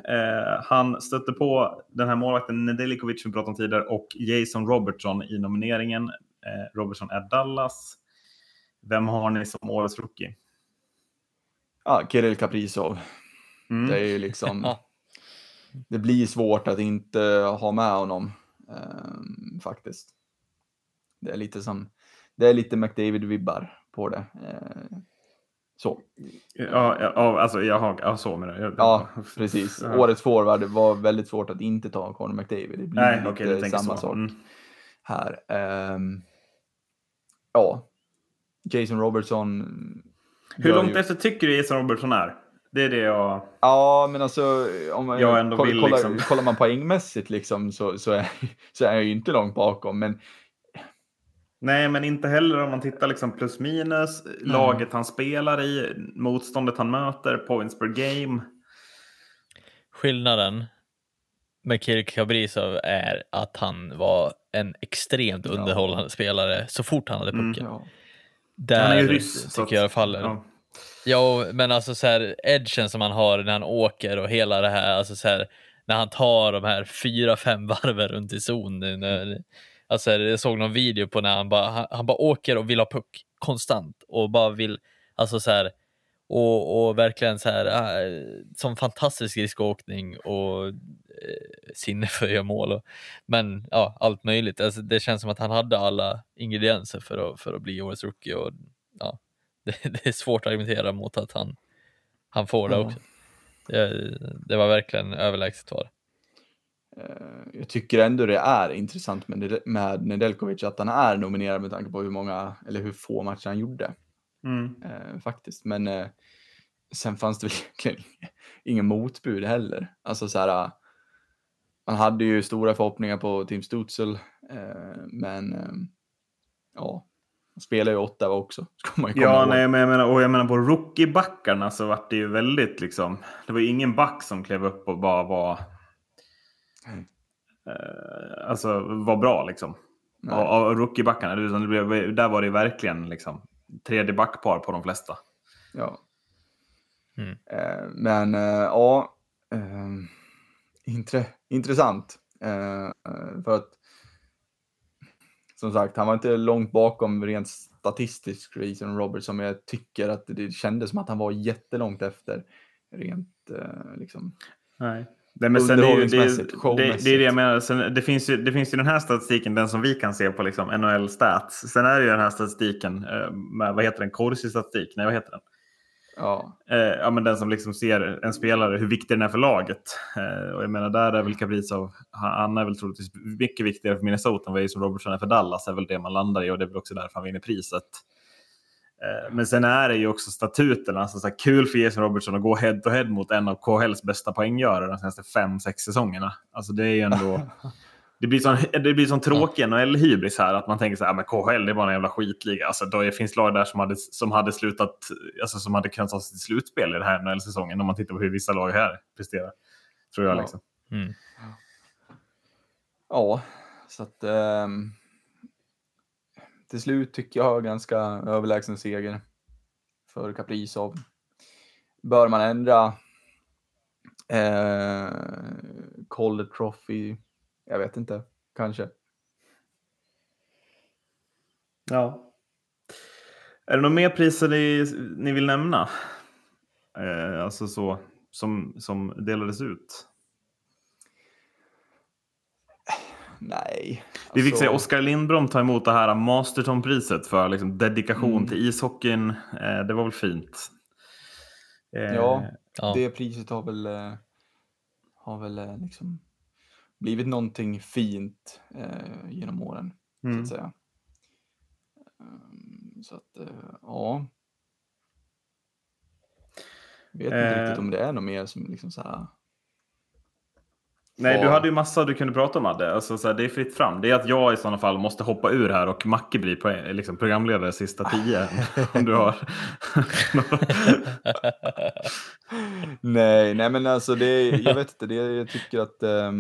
Han stötte på den här målvakten Nedeljkovic som vi pratade om tidigare och Jason Robertson i nomineringen. Robertson är Dallas. Vem har ni som årets rookie? Ja, Kirill Kaprizov. Mm. Det är ju liksom... det blir svårt att inte ha med honom eh, faktiskt. Det är lite som... Det är lite McDavid-vibbar på det. Eh, så. Ja, ja alltså jag ja, så menar jag. Ja, precis. Ja. Årets forward var väldigt svårt att inte ta Conor McDavid. Det blir Nej, lite okay, samma sak mm. här. Um, ja, Jason Robertson. Hur långt ju... efter tycker du Jason Robertson är? Det är det jag... Ja, men alltså om man, jag ändå koll, vill, kollar, liksom. kollar man poängmässigt liksom, så, så, är, så är jag ju inte långt bakom. Men... Nej, men inte heller om man tittar liksom plus minus, mm. laget han spelar i, motståndet han möter, points per game. Skillnaden med Kirk Kaprizov är att han var en extremt underhållande ja. spelare så fort han hade pucken. Mm, ja. Där han är ryss, tycker jag faller. Ja. ja, men alltså så här, edgen som han har när han åker och hela det här, alltså så här, när han tar de här fyra, fem varven runt i zon. När, alltså jag såg någon video på när han bara, han, han bara åker och vill ha puck konstant och bara vill, alltså så här, och, och verkligen så här, äh, som fantastisk skridskoåkning och äh, sinne för att göra mål. Och, men ja, allt möjligt. Alltså, det känns som att han hade alla ingredienser för att, för att bli årets rookie. Och, ja, det, det är svårt att argumentera mot att han, han får det också. Det, det var verkligen överlägset var eh, Jag tycker ändå det är intressant med, med Nedeljkovic att han är nominerad med tanke på hur många, eller hur få matcher han gjorde. Mm. Eh, faktiskt, men eh, sen fanns det väl egentligen ingen motbud heller. Alltså så här, man hade ju stora förhoppningar på Tim Stutzel, eh, men eh, ja, han spelar ju åtta också. Ska man ja, ihåg. nej, men jag menar, och jag menar på rookiebackarna så var det ju väldigt liksom. Det var ju ingen back som klev upp och bara var. Mm. Eh, alltså var bra liksom. Nej. Och, och rookiebackarna, där var det verkligen liksom tredje backpar på de flesta. Ja. Mm. Eh, men eh, ja, eh, intre, intressant. Eh, för att som sagt, han var inte långt bakom rent statistiskt, Grayson Roberts, som jag tycker att det kändes som att han var jättelångt efter. Rent liksom. Nej. Det, men sen det, är det, är- det, är det jag menar. Sen, det, finns ju, det finns ju den här statistiken, den som vi kan se på liksom, NHL Stats. Sen är det ju den här statistiken eh, med, vad heter den, Corsi-statistik? Nej, vad heter den? Ja, Eh, ja, men den som liksom ser en spelare, hur viktig den är för laget. Eh, och jag menar, där är väl Kaprizov, han, är väl troligtvis mycket viktigare för Minnesota än vad Jason Robertson är för Dallas, är väl det man landar i och det är väl också därför han vinner priset. Eh, men sen är det ju också statuterna, alltså så här, kul för Jason Robertson att gå head to head mot en av KHLs bästa poänggörare de senaste fem, sex säsongerna. Alltså det är ju ändå... Det blir sån, det blir sån tråkig NHL-hybris här att man tänker så här, "Ja, men KHL det är bara en jävla skitliga. Alltså, då det finns lag där som hade, som hade slutat, alltså som hade kunnat ta sig till slutspel i den här NHL-säsongen om man tittar på hur vissa lag här presterar. Tror jag Ja. liksom. Mm. ja så att ehm, till slut tycker jag ganska överlägsen seger för Kaprizov. Bör man ändra eh, Calder Trophy? Jag vet inte, kanske. Ja. Är det några mer priser ni, ni vill nämna? Eh, alltså så, som, som delades ut. Nej. Vi fick alltså- se Oskar Lindblom ta emot det här Masterton-priset för liksom, dedikation Mm. till ishockeyn. Eh, det var väl fint. Eh, Ja. Ja. Det priset har väl, eh, har väl eh, liksom blivit någonting fint eh, genom åren, så mm. att säga. Ehm, så att, eh, ja. Vet inte Eh. riktigt om det är något mer som liksom så här. Nej, du hade ju massa du kunde prata om Adde. Alltså, så här, det är fritt fram. Det är att jag i sådana fall måste hoppa ur här och Macke blir på, liksom, programledare sista tio. om du har. Nej, nej men alltså det, jag vet inte, det, jag tycker att, att eh,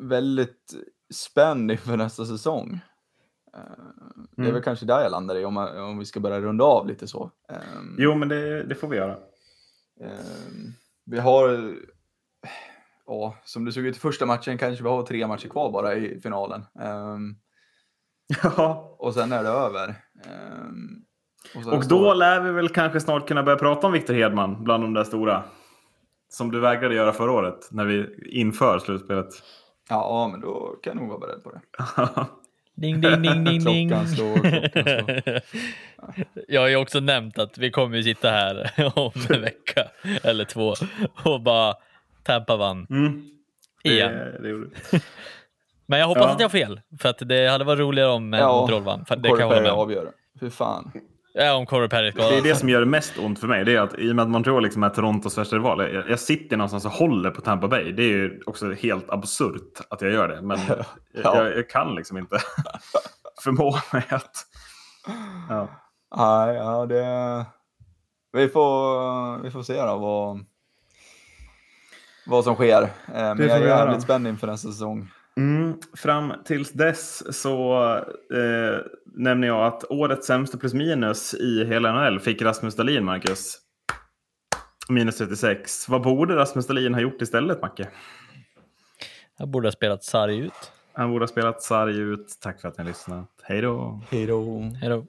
väldigt spänd inför nästa säsong. Eh, Det är Mm. väl kanske där jag landar i om, om vi ska börja runda av lite så. Ehm, jo, men det, det får vi göra. ehm, vi har, ja, som det såg ut i första matchen kanske vi har tre matcher kvar bara i finalen. Ehm, Ja. och sen är det över. Sen Och står- då lär vi väl kanske snart kunna börja prata om Victor Hedman bland de där stora. Som du vägrade göra förra året när vi inför slutspelet. Ja, men då kan jag nog vara beredd på det. Ding, ding, ding, ding, ding. Klockan slår, klockan Jag har ju också nämnt att vi kommer ju sitta här om en vecka eller två och bara Tampa vann Mm. igen. Det, det. Men jag hoppas Ja. att jag har fel, för att det hade varit roligare om en Ja, Montreal vann. För det kan jag hålla med om. avgör. Fy fan. Ja, om Corey Perry Det är det som gör det mest ont för mig. Det är att i och med att Montreal liksom är Torontos värsta rival. Jag, jag sitter någonstans och håller på Tampa Bay. Det är ju också helt absurt att jag gör det. Men Ja. jag, jag kan liksom inte förmå mig att... Ja. Nej, ja, det... Vi får, vi får se då vad, vad som sker. Eh, Men Det jag är jävligt spänd inför nästa säsong. Mm, fram tills dess så eh, nämner jag att årets sämsta plus minus i hela NHL fick Rasmus Dahlin, Marcus. Minus 36. Vad borde Rasmus Dahlin ha gjort istället, Macke? Jag borde ha spelat sarg ut. Han borde ha spelat sarg ut. Tack för att ni har lyssnat. Hej då! Hej då. Hej då.